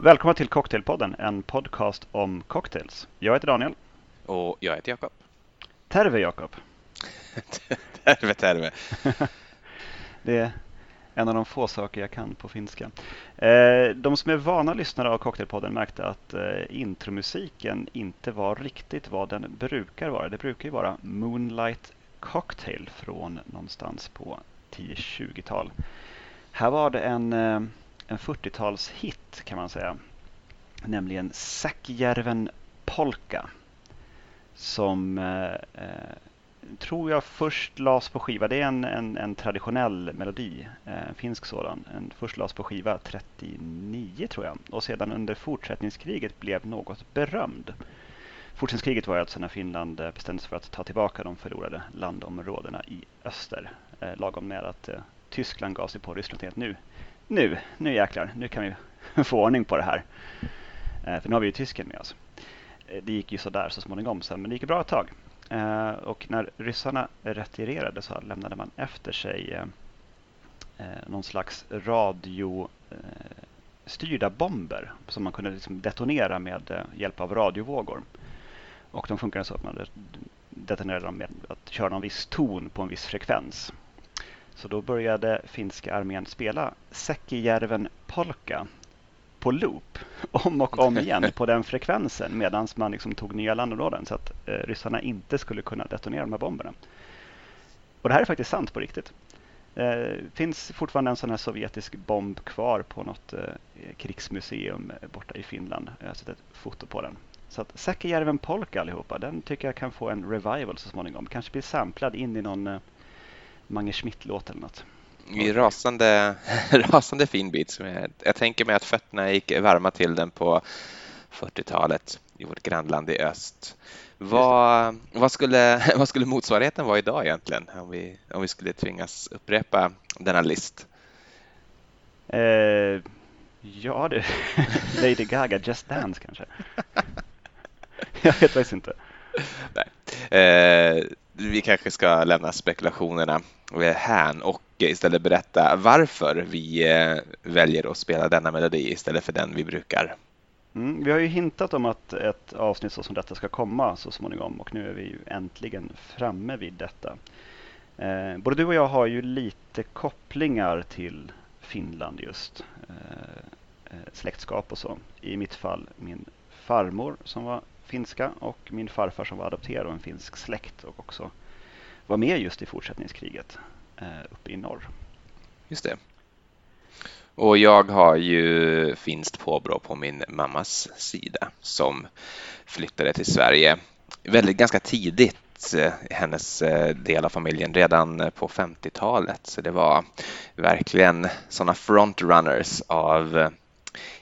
Välkomna till Cocktailpodden, en podcast om cocktails. Jag heter Daniel. Och jag heter Jakob. Terve Jakob. terve Terve. det är en av de få saker jag kan på finska. Eh, de som är vana lyssnare av Cocktailpodden märkte att eh, intromusiken inte var riktigt vad den brukar vara. Det brukar ju vara Moonlight Cocktail från någonstans på 10-20-tal. Här var det en eh, en 40-talshit kan man säga. Nämligen Säckjärven Polka. Som eh, eh, tror jag först lades på skiva. Det är en, en, en traditionell melodi, eh, en finsk sådan. En först lades på skiva 39 tror jag. Och sedan under fortsättningskriget blev något berömd. Fortsättningskriget var alltså när Finland eh, bestämde sig för att ta tillbaka de förlorade landområdena i öster. Eh, lagom med att eh, Tyskland gav sig på Ryssland helt nu nu, nu jäklar, nu kan vi få ordning på det här. Eh, för nu har vi ju tysken med oss. Eh, det gick ju sådär så småningom sen, men det gick bra ett tag. Eh, och när ryssarna retirerade så lämnade man efter sig eh, eh, någon slags radiostyrda bomber som man kunde liksom detonera med hjälp av radiovågor. Och de funkade så att man detonerade dem med att köra någon viss ton på en viss frekvens. Så då började finska armén spela Säkkijärven polka på loop om och om igen på den frekvensen medan man liksom tog nya landområden så att eh, ryssarna inte skulle kunna detonera de här bomberna. Och det här är faktiskt sant på riktigt. Det eh, finns fortfarande en sån här sovjetisk bomb kvar på något eh, krigsmuseum borta i Finland. Jag har sett ett foto på den. Så att Säkkijärven polka allihopa, den tycker jag kan få en revival så småningom. Kanske blir samplad in i någon eh, Mange Schmidt-låt eller något. I rasande, rasande fin bit. Som jag, jag tänker mig att fötterna gick varma till den på 40-talet i vårt grannland i öst. Vad, vad, skulle, vad skulle motsvarigheten vara idag egentligen om vi, om vi skulle tvingas upprepa denna list? Eh, ja du, Lady Gaga, Just Dance kanske? jag vet faktiskt inte. Nej. Eh, vi kanske ska lämna spekulationerna här och istället berätta varför vi eh, väljer att spela denna melodi istället för den vi brukar. Mm, vi har ju hintat om att ett avsnitt som detta ska komma så småningom och nu är vi ju äntligen framme vid detta. Eh, både du och jag har ju lite kopplingar till Finland just. Eh, eh släktskap och så. I mitt fall min farmor som var finska och min farfar som var adopterad av en finsk släkt och också var med just i fortsättningskriget eh, uppe i norr. Just det. Och jag har ju finskt påbrå på min mammas sida som flyttade till Sverige väldigt ganska tidigt eh, hennes eh, del av familjen redan på 50-talet. Så det var verkligen sådana frontrunners av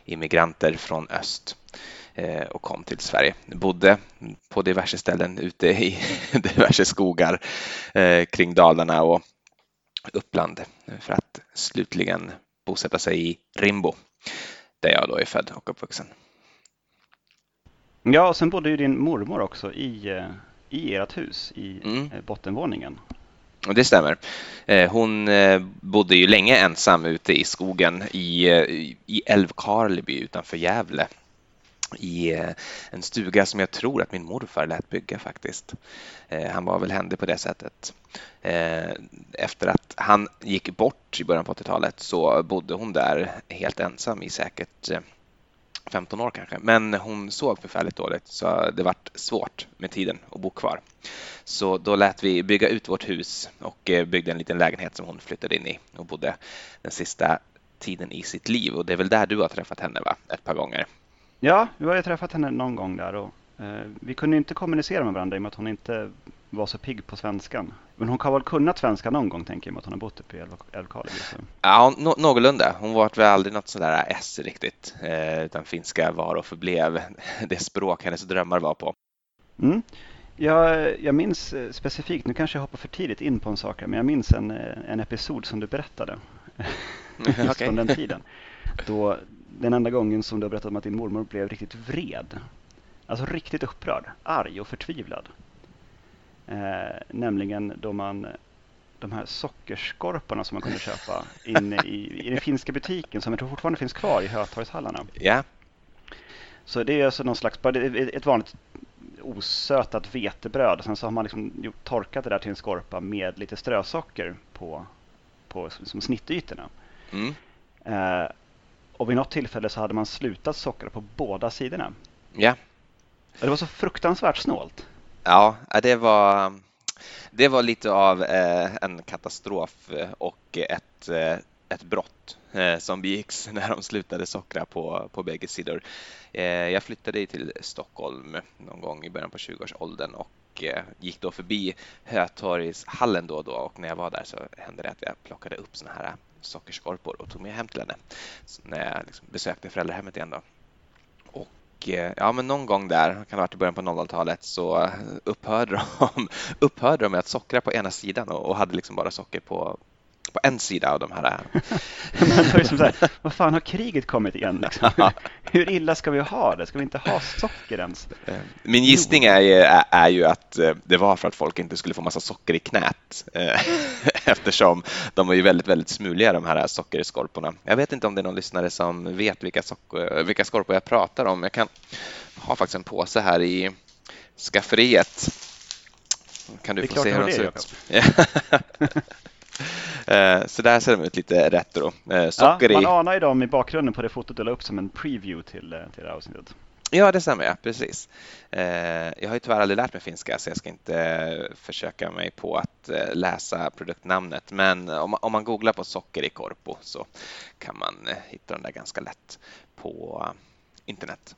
immigranter från öst. Eh, och kom till Sverige. Bodde på diverse ställen ute i diverse skogar eh, kring Dalarna och Uppland för att slutligen bosätta sig i Rimbo där jag då är född och uppvuxen. Ja, och sen bodde ju din mormor också i, eh, i ert hus i mm. bottenvåningen. Det stämmer. Hon bodde ju länge ensam ute i skogen i, i Älvkarleby utanför Gävle i eh, en stuga som jag tror att min morfar lät bygga faktiskt. Eh, han var väl händig på det sättet. Eh, efter att han gick bort i början på 80-talet så bodde hon där helt ensam i säkert 15 år kanske. Men hon såg förfärligt dåligt så det vart svårt med tiden att bo kvar. Så då lät vi bygga ut vårt hus och byggde en liten lägenhet som hon flyttade in i och bodde den sista tiden i sitt liv. Och det är väl där du har träffat henne va? Ett par gånger. Ja, vi har ju träffat henne någon gång där och eh, vi kunde inte kommunicera med varandra i och med att hon inte var så pigg på svenskan. Men hon har väl kunnat svenska någon gång tänker jag med att hon har bott uppe i Älvkarleby. Ja, no någorlunda. Hon var väl aldrig något sådär S riktigt, eh, utan finska var och förblev det språk hennes drömmar var på. Mm. Jag, jag minns eh, specifikt, nu kanske jag hoppar för tidigt in på en sak men jag minns en, eh, en episod som du berättade just okay. från den tiden. Då den enda gången som du har berättat om att din mormor blev riktigt vred. Alltså riktigt upprörd, arg och förtvivlad. Eh, nämligen då man de här sockerskorporna som man kunde köpa inne i, i den finska butiken som jag tror fortfarande finns kvar i Hötorgshallarna. Ja. Så det är alltså någon slags, ett vanligt osötat vetebröd. Sen så har man liksom gjort, torkat det där till en skorpa med lite strösocker på, på som snittytorna. Mm. Eh, och vid något tillfälle så hade man slutat sockra på båda sidorna. Ja. Det var så fruktansvärt snålt. Ja, det var, det var lite av eh, en katastrof och ett, eh, ett brott eh, som begicks när de slutade sockra på, på bägge sidor. Jag flyttade till Stockholm någon gång i början på 20-årsåldern och gick då förbi Hötorgshallen då och då och när jag var där så hände det att jag plockade upp såna här sockerskorpor och tog med hem till henne när jag liksom besökte föräldrahemmet igen. Då. Och eh, ja, men någon gång där, kan det ha varit i början på 00-talet, så eh, upphörde de, upphörde de med att sockra på ena sidan och hade liksom bara socker på, på en sida av de här. Men liksom så här, vad fan har kriget kommit igen? Liksom? Hur illa ska vi ha det? Ska vi inte ha socker ens? Eh, min gissning är ju, är ju att eh, det var för att folk inte skulle få massa socker i knät eh, eftersom de var ju väldigt, väldigt smuliga de här sockerskorporna. Jag vet inte om det är någon lyssnare som vet vilka, socker, vilka skorpor jag pratar om. Jag kan ha faktiskt en påse här i skafferiet. Kan du få se hur de ser ut? Eh, så där ser de ut lite retro. Eh, socker ja, man anar ju dem i bakgrunden på det fotot du la upp som en preview till, eh, till det här avsnittet. Ja, det stämmer, ja, precis. Jag har ju tyvärr aldrig lärt mig finska så jag ska inte försöka mig på att läsa produktnamnet. Men om man googlar på socker i korpo så kan man hitta dem där ganska lätt på internet.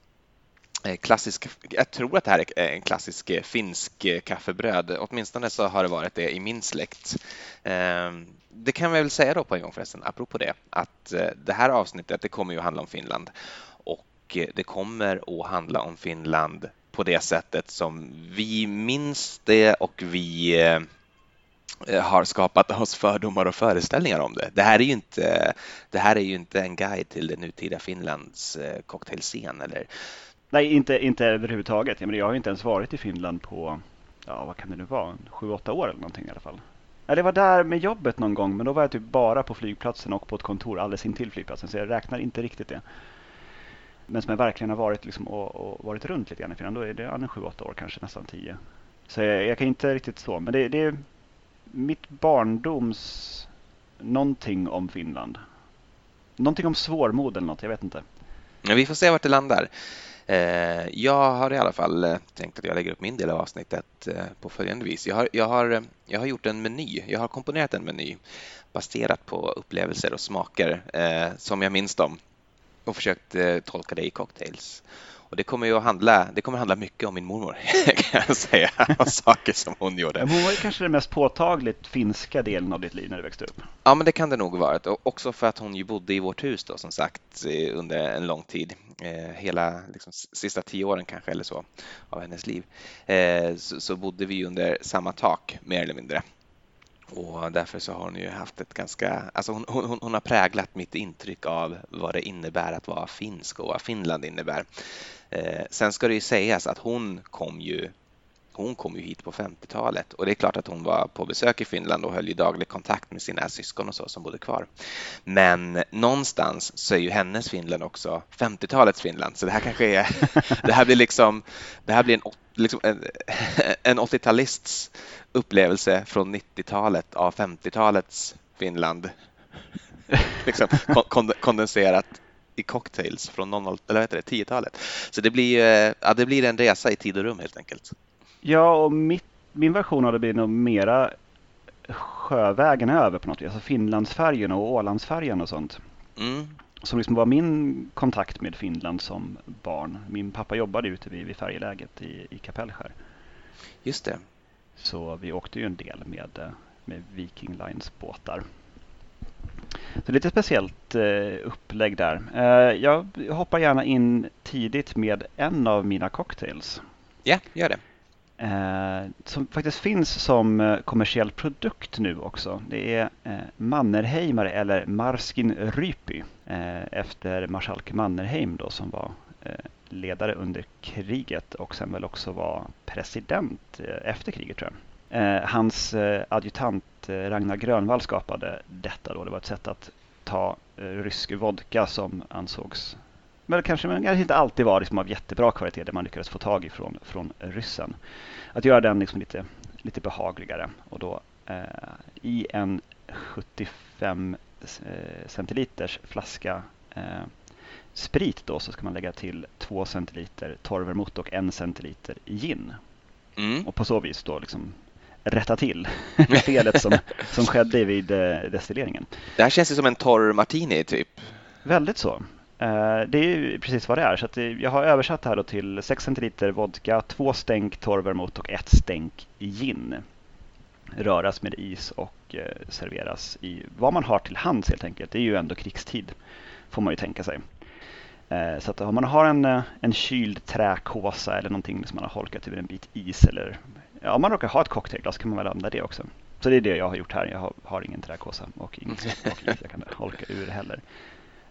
Eh, klassisk, jag tror att det här är en klassisk eh, finsk eh, kaffebröd. Åtminstone så har det varit det i min släkt. Ehm, det kan vi väl säga då på en gång förresten, apropå det, att det här avsnittet det kommer ju att handla om Finland och det kommer att handla om Finland på det sättet som vi minns det och vi har skapat oss fördomar och föreställningar om det. Det här är ju inte, det här är ju inte en guide till det nutida Finlands cocktailscen eller Nej, inte, inte överhuvudtaget. Jag, menar, jag har inte ens varit i Finland på, ja vad kan det nu vara, sju, åtta år eller någonting i alla fall. Jag var där med jobbet någon gång, men då var jag typ bara på flygplatsen och på ett kontor alldeles intill flygplatsen, så jag räknar inte riktigt det. Men som jag verkligen har varit liksom och, och varit runt lite grann i Finland, då är det ja, sju, åtta år, kanske nästan tio. Så jag, jag kan inte riktigt så, men det, det är mitt barndoms någonting om Finland. Någonting om svårmod eller något, jag vet inte. Vi får se vart det landar. Eh, jag har i alla fall eh, tänkt att jag lägger upp min del av avsnittet eh, på följande vis. Jag har, jag har, eh, jag har gjort en meny. Jag har komponerat en meny baserat på upplevelser och smaker som jag minns dem och försökt tolka det i cocktails. Och det kommer ju att handla, det kommer handla mycket om min mormor kan jag säga, och saker som hon gjorde. Hon var kanske den mest påtagligt finska delen av ditt liv när du växte upp. Ja, men det kan det nog varit. Och också för att hon ju bodde i vårt hus då, som sagt, under en lång tid. Eh, hela liksom, sista tio åren kanske eller så av hennes liv. Eh, så, så bodde vi under samma tak mer eller mindre. Och därför så har hon ju haft ett ganska, alltså hon, hon, hon, har präglat mitt intryck av vad det innebär att vara finsk och vad Finland innebär. Eh, sen ska det ju sägas att hon kom ju hon kom ju hit på 50-talet och det är klart att hon var på besök i Finland och höll ju daglig kontakt med sina syskon och så som bodde kvar. Men någonstans så är ju hennes Finland också 50-talets Finland, så det här kanske är, det här blir liksom, det här blir en, liksom en, en 80-talists upplevelse från 90-talet av 50-talets Finland. liksom kondenserat i cocktails från 00, eller vad 10-talet. Så det blir, ja, det blir en resa i tid och rum helt enkelt. Ja, och mitt, min version av det blir nog mera sjövägen över på något vis. Alltså Finlandsfärjan och Ålandsfärjan och sånt. Mm. Som liksom var min kontakt med Finland som barn. Min pappa jobbade ute vid, vid färjeläget i, i Kapellskär. Just det. Så vi åkte ju en del med, med Viking Lines båtar. Så lite speciellt eh, upplägg där. Eh, jag hoppar gärna in tidigt med en av mina cocktails. Ja, gör det. Eh, som faktiskt finns som kommersiell produkt nu också. Det är eh, Mannerheimar eller Marskin Rypy efter marskalk Mannerheim då som var ledare under kriget och sen väl också var president efter kriget tror jag. Hans adjutant Ragnar Grönvall skapade detta då. Det var ett sätt att ta rysk vodka som ansågs men kanske, men kanske inte alltid var liksom av jättebra kvalitet det man lyckades få tag i från, från ryssen. Att göra den liksom lite, lite behagligare och då eh, i en 75 eh, centiliters flaska eh, sprit då så ska man lägga till 2 centiliter torrvermouth och 1 centiliter gin. Mm. Och på så vis då liksom rätta till felet som, som skedde vid eh, destilleringen. Det här känns ju som en torr martini typ. Väldigt så. Eh, det är ju precis vad det är. Så jag har översatt här till 6 centiliter vodka, 2 stänk torrvermouth och 1 stänk gin. Röras med is och eh, serveras i vad man har till hands helt enkelt. Det är ju ändå krigstid får man ju tänka sig. Eh, så att om man har en, eh, en kyld träkåsa eller någonting som man har holkat över en bit is eller ja, om man råkar ha ett cocktailglas kan man väl använda det också. Så det är det jag har gjort här. Jag har, har ingen träkåsa och inget jag kan holka ur heller.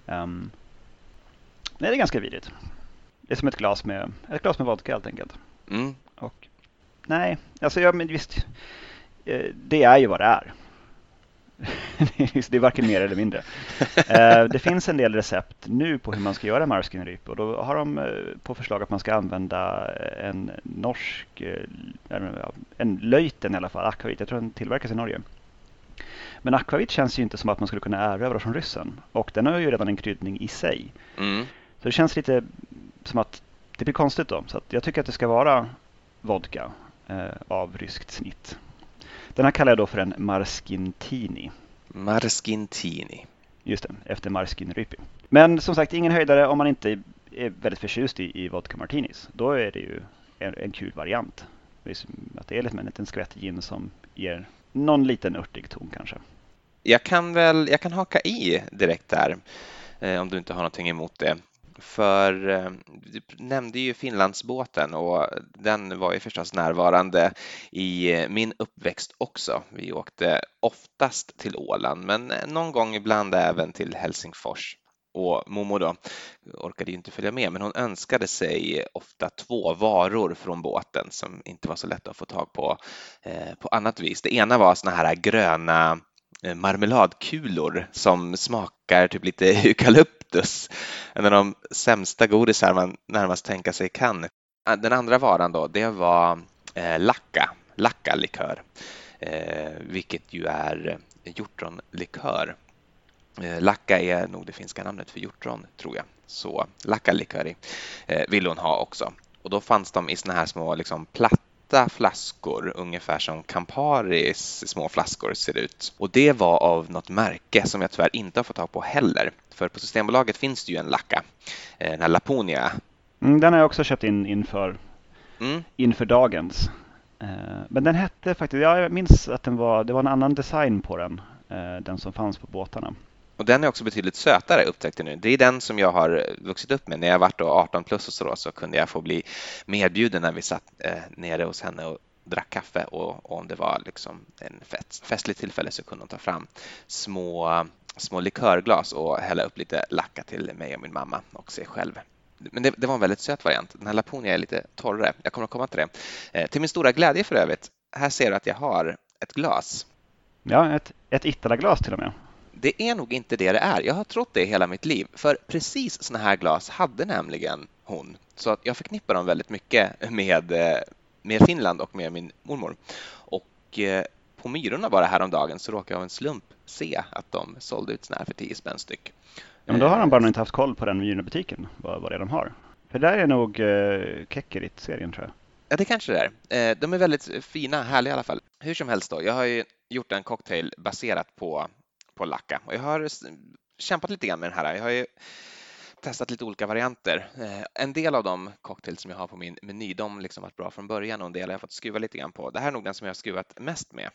Um, nej, det är ganska vidrigt. Det är som ett glas med, ett glas med vodka helt enkelt. Mm. Och, nej, alltså ja, men visst. Eh, det är ju vad det är. Det är varken mer eller mindre. Eh, det finns en del recept nu på hur man ska göra marskinryp och då har de eh, på förslag att man ska använda en norsk, en löjten i alla fall, akvavit. Jag tror den tillverkas i Norge. Men akvavit känns ju inte som att man skulle kunna erövra från ryssen och den har ju redan en kryddning i sig. Mm. Så det känns lite som att det blir konstigt då. Så jag tycker att det ska vara vodka eh, av ryskt snitt. Den här kallar jag då för en Marskintini. Marskintini. Just det, efter Marskin Rypi. Men som sagt, ingen höjdare om man inte är väldigt förtjust i, i vodka martinis. Då är det ju en, en kul variant. Att det är liksom en liten skvätt gin som ger någon liten örtig ton kanske. Jag kan väl, jag kan haka i direkt där eh, om du inte har någonting emot det. För eh, du nämnde ju Finlandsbåten och den var ju förstås närvarande i eh, min uppväxt också. Vi åkte oftast till Åland, men eh, någon gång ibland även till Helsingfors. Och Momo då orkade ju inte följa med, men hon önskade sig ofta två varor från båten som inte var så lätta att få tag på eh, på annat vis. Det ena var såna här gröna marmeladkulor som smakar typ lite eukalypt eukalyptus. En av de sämsta godisar man närmast tänka sig kan. Ah, den andra varan då, det var eh, lacka, lackalikör, eh, vilket ju är hjortronlikör. Eh, lacka är nog det finska namnet för hjortron, tror jag. Så lackalikör eh, ville hon ha också. Och då fanns de i såna här små liksom, platt platta flaskor, ungefär som Camparis små flaskor ser ut. Och det var av något märke som jag tyvärr inte har fått tag på heller. För på Systembolaget finns det ju en lacka, eh, den här Laponia. Mm, den har jag också köpt in inför, mm. inför dagens. Eh, men den hette faktiskt, jag minns att den var, det var en annan design på den, eh, den som fanns på båtarna. Och den är också betydligt sötare upptäckte nu. Det är den som jag har eh, vuxit upp med. När jag varit 18 plus och så, då, så kunde jag få bli medbjuden när vi satt eh, nere hos henne och drack kaffe och, och om det var liksom en fest, festligt tillfälle så kunde hon ta fram små, små likörglas och hälla upp lite lacka till mig och min mamma och sig själv. Men det, det var en väldigt söt variant. Den här Laponia är lite torrare. Jag kommer att komma till det. Eh, till min stora glädje för övrigt, här ser du att jag har ett glas. Ja, ett, ett Ittala-glas till och med. Det är nog inte det det är. Jag har trott det hela mitt liv, för precis såna här glas hade nämligen hon. Så att jag förknippar dem väldigt mycket med, eh, med Finland och med min mormor. Och eh, på Myrorna bara häromdagen så råkade jag av en slump se att de sålde ut såna här för 10 spänn styck. Ja, men då har de bara inte haft koll på den Myrorna-butiken, vad, vad det är de har. För där är nog eh, Kekkerit-serien tror jag. Ja, det kanske det är. Eh, de är väldigt fina, härliga i alla fall. Hur som helst då, jag har ju gjort en cocktail baserat på på lacka. Och jag har kämpat lite grann med den här. Jag har ju testat lite olika varianter. Eh, en del av de cocktails som jag har på min meny, de liksom varit bra från början och en del har jag fått skruva lite grann på. Det här är nog den som jag har skruvat mest med.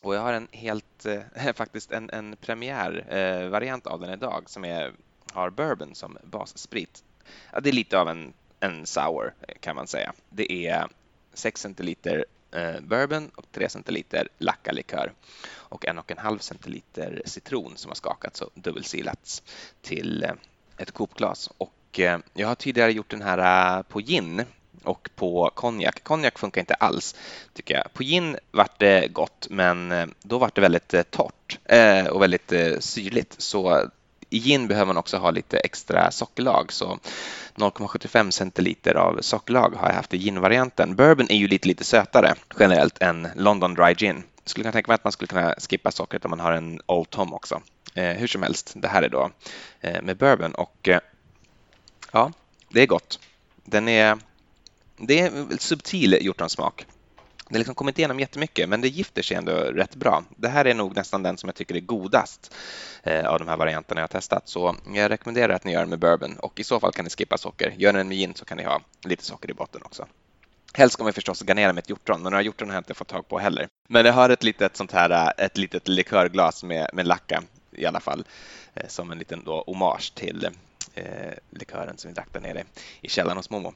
Och jag har en helt, eh, faktiskt en, en premiärvariant eh, av den idag som är, har bourbon som bassprit. Ja, det är lite av en, en sour kan man säga. Det är 6 centiliter Eh, bourbon och 3 centiliter lackalikör och en och en halv centiliter citron som har skakats och dubbelsilats till eh, ett kopglas. Och eh, jag har tidigare gjort den här eh, på gin och på konjak. Konjak funkar inte alls tycker jag. På gin vart det gott, men eh, då vart det väldigt eh, torrt och väldigt syrligt. Så i gin behöver man också ha lite extra sockerlag, så 0,75 centiliter av sockerlag har jag haft i ginvarianten. Bourbon är ju lite, lite sötare generellt än London Dry Gin. Jag skulle kunna tänka mig att man skulle kunna skippa sockret om man har en Old Tom också. Eh, hur som helst, det här är då eh, med bourbon och eh, ja, det är gott. Den är, det är en subtil hjortronsmak. Det liksom kommer inte igenom jättemycket, men det gifter sig ändå rätt bra. Det här är nog nästan den som jag tycker är godast eh, av de här varianterna jag har testat. Så jag rekommenderar att ni gör den med bourbon och i så fall kan ni skippa socker. Gör den med gin så kan ni ha lite socker i botten också. Helst ska man förstås garnera med ett hjortron, men några hjortron har jag inte fått tag på heller. Men jag har ett litet sånt här, eh, ett litet likörglas med, med lacka i alla fall, eh, som en liten då hommage till eh, likören som vi drack där nere i källaren hos Momo.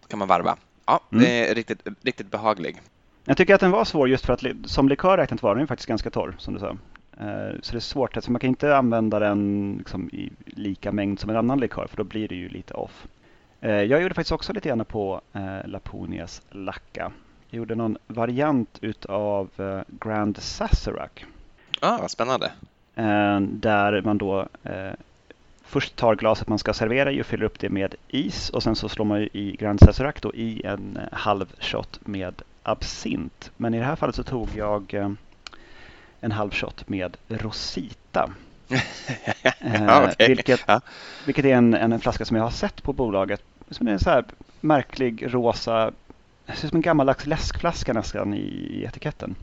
Då kan man varva. Ja, mm. det är riktigt, riktigt behaglig. Jag tycker att den var svår just för att som likör räknat var den faktiskt ganska torr som du sa. Eh, så det är svårt, alltså man kan inte använda den liksom i lika mängd som en annan likör för då blir det ju lite off. Eh, jag gjorde faktiskt också lite grann på eh, Laponias Lacka. Jag gjorde någon variant utav Grand Sazerac. Ah, vad spännande. Där man då först tar glaset man ska servera i och fyller upp det med is och sen så slår man i Grand Sazerac då i en eh, halv shot med absint. Men i det här fallet så tog jag eh, en halv shot med Rosita. ja, okay. vilket, ja. vilket är en, en, flaska som jag har sett på bolaget. Som är en så här märklig rosa, det ser ut som en gammaldags läskflaska nästan i, i etiketten.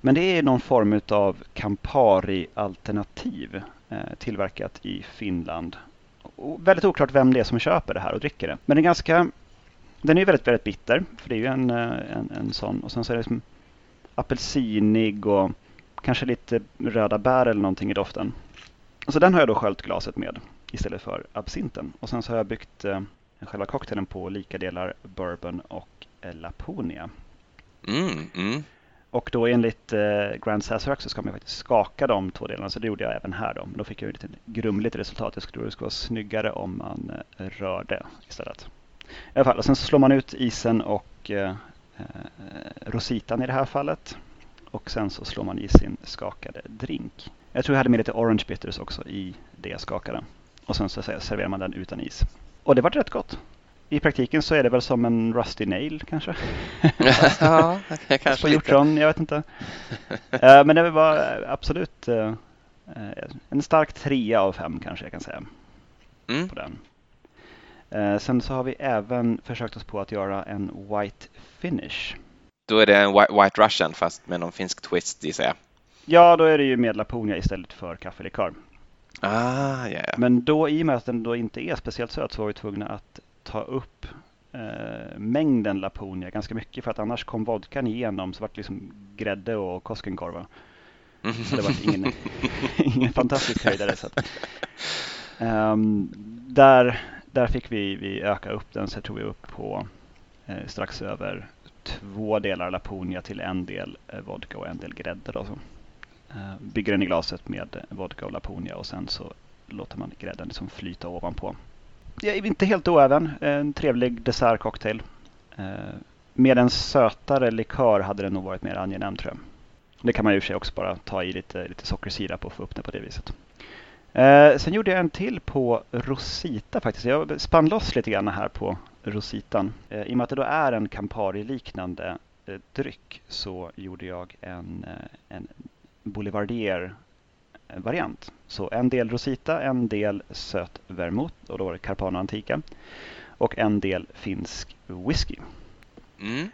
Men det är någon form av Campari-alternativ Eh, Eh, tillverkat i Finland. Och väldigt oklart vem det är som köper det här och dricker det. Men den är ganska, den är väldigt, väldigt bitter. För det är ju en, eh, en, en sån. Och sen så är det liksom apelsinig och kanske lite röda bär eller någonting i doften. Så den har jag då sköljt glaset med istället för absinten. Och sen så har jag byggt eh, själva cocktailen på lika delar bourbon och eh, Laponia. Mm, mm. Och då enligt eh, Grand Sazerac så ska man faktiskt skaka de två delarna, så det gjorde jag även här. Då. Men då fick jag ett lite grumligt resultat. Jag tror det skulle vara snyggare om man eh, rörde istället. I alla fall, och sen så slår man ut isen och eh, eh, rositan i det här fallet. Och sen så slår man i sin skakade drink. Jag tror jag hade med lite orange bitters också i det jag skakade. Och sen så serverar man den utan is. Och det var rätt gott i praktiken så är det väl som en Rusty Nail kanske? ja, kanske På hjortron, jag vet inte. uh, men det var absolut uh, en stark trea av fem kanske jag kan säga. Mm. På den. Sen så har vi även försökt oss på att göra en White Finish. Då är det en White Russian fast med någon finsk twist gissar jag. Ja, då är det ju med Laponia istället för kaffelikör. Ah, ja. Men då i och med att den då inte är speciellt söt så var vi tvungna att ta upp eh, mängden Laponia ganska mycket för att annars kom vodkan igenom så vart det liksom grädde och Koskenkorva. Så det var ingen, ingen fantastisk höjdare. Så att, um, där, där fick vi, vi öka upp den så tog vi upp på eh, strax över två delar Laponia till en del eh, vodka och en del grädde. Då, så. Uh, bygger den i glaset med vodka och Laponia och sen så låter man grädden liksom flyta ovanpå jag är inte helt oäven. En trevlig dessertcocktail. Eh, med en sötare likör hade det nog varit mer angenäm tror jag. Det kan man ju i och för sig också bara ta i lite, lite sockersirap och få upp det på det viset. Eh, sen gjorde jag en till på Rosita faktiskt. Jag spann loss lite grann här på Rositan. Eh, I och med att det då är en Campari-liknande eh, dryck så gjorde jag en, eh, en Boulevardier variant. Så en del Rosita, en del söt vermouth och då var det Carpano Antica. Och en del finsk whisky. Mm.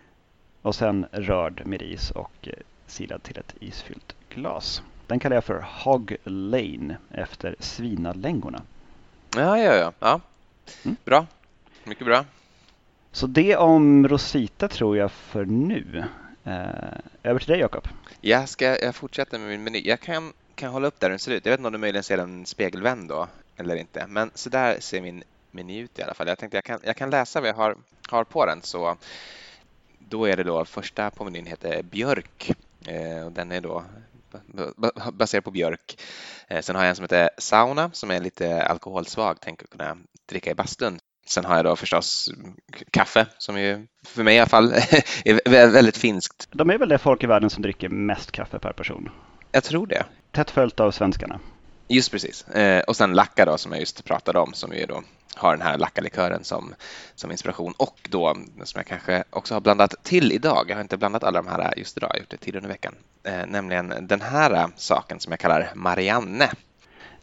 Och sen rörd med is och eh, silad till ett isfyllt glas. Den kallar jag för Hog Lane efter svinalängorna. Ja, ja, ja. ja. Mm. Bra. Mycket bra. Så det om Rosita tror jag för nu. Eh, över till dig Jakob. Jag ska jag fortsätter med min meny. Jag kan kan hålla upp där den ser ut. Jag vet inte om du möjligen ser den spegelvänd då eller inte. Men så där ser min meny ut i alla fall. Jag tänkte jag kan, jag kan läsa vad jag har, har på den. Så då är det då första på menyn heter björk. Eh, och den är då baserad på björk. Eh, sen har jag en som heter sauna som är lite alkoholsvag. Tänker kunna dricka i bastun. Sen har jag då förstås kaffe som ju för mig i alla fall är väldigt finskt. De är väl det folk i världen som dricker mest kaffe per person? Jag tror det. Tätt följt av svenskarna. Just precis. Eh, och sen Lacka då som jag just pratade om som ju då har den här Lacka-likören som, som inspiration och då som jag kanske också har blandat till idag. Jag har inte blandat alla de här just idag, jag har gjort det tidigare under veckan. Eh, nämligen den här saken som jag kallar Marianne.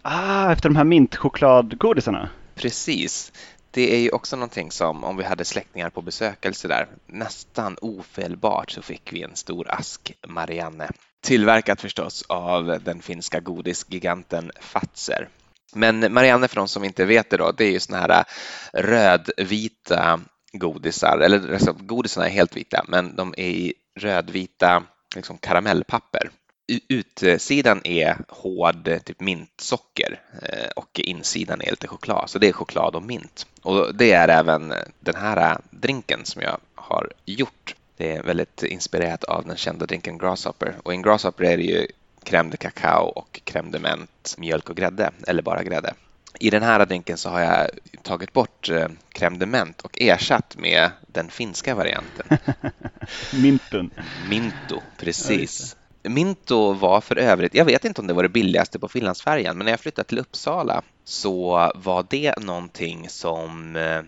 Ah, efter de här mintchokladgodisarna? Precis. Det är ju också någonting som om vi hade släktingar på besökelse där, nästan ofelbart så fick vi en stor ask Marianne. Tillverkat förstås av den finska godisgiganten Fazer. Men Marianne, för de som inte vet det då, det är ju såna här äh, rödvita godisar, eller alltså, godisarna är helt vita, men de är i rödvita liksom karamellpapper utsidan är hård typ mintsocker äh, och insidan är lite choklad. Så det är choklad och mint. Och det är även den här äh, drinken som jag har gjort. Det är väldigt inspirerat av den kända drinken Grasshopper. Och i en Grasshopper är det ju crème de cacao och crème de ment, mjölk och grädde, eller bara grädde. I den här drinken så har jag tagit bort eh, crème de ment och ersatt med den finska varianten. Mintun. Minto, precis. Minto var för övrigt, jag vet inte om det var det billigaste på Finlandsfärjan, men när jag flyttade till Uppsala så var det någonting som eh,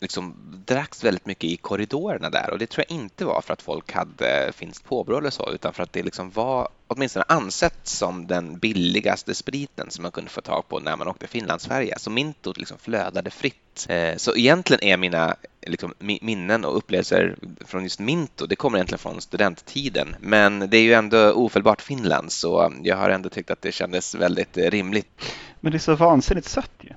liksom dracks väldigt mycket i korridorerna där och det tror jag inte var för att folk hade finskt påbrå eller så utan för att det liksom var åtminstone ansett som den billigaste spriten som man kunde få tag på när man åkte Finlandsfärja. Så Mintot liksom flödade fritt. Eh, så egentligen är mina liksom, minnen och upplevelser från just Minto, det kommer egentligen från studenttiden. Men det är ju ändå ofelbart Finland så jag har ändå tyckt att det kändes väldigt rimligt. Men det är så vansinnigt sött ju.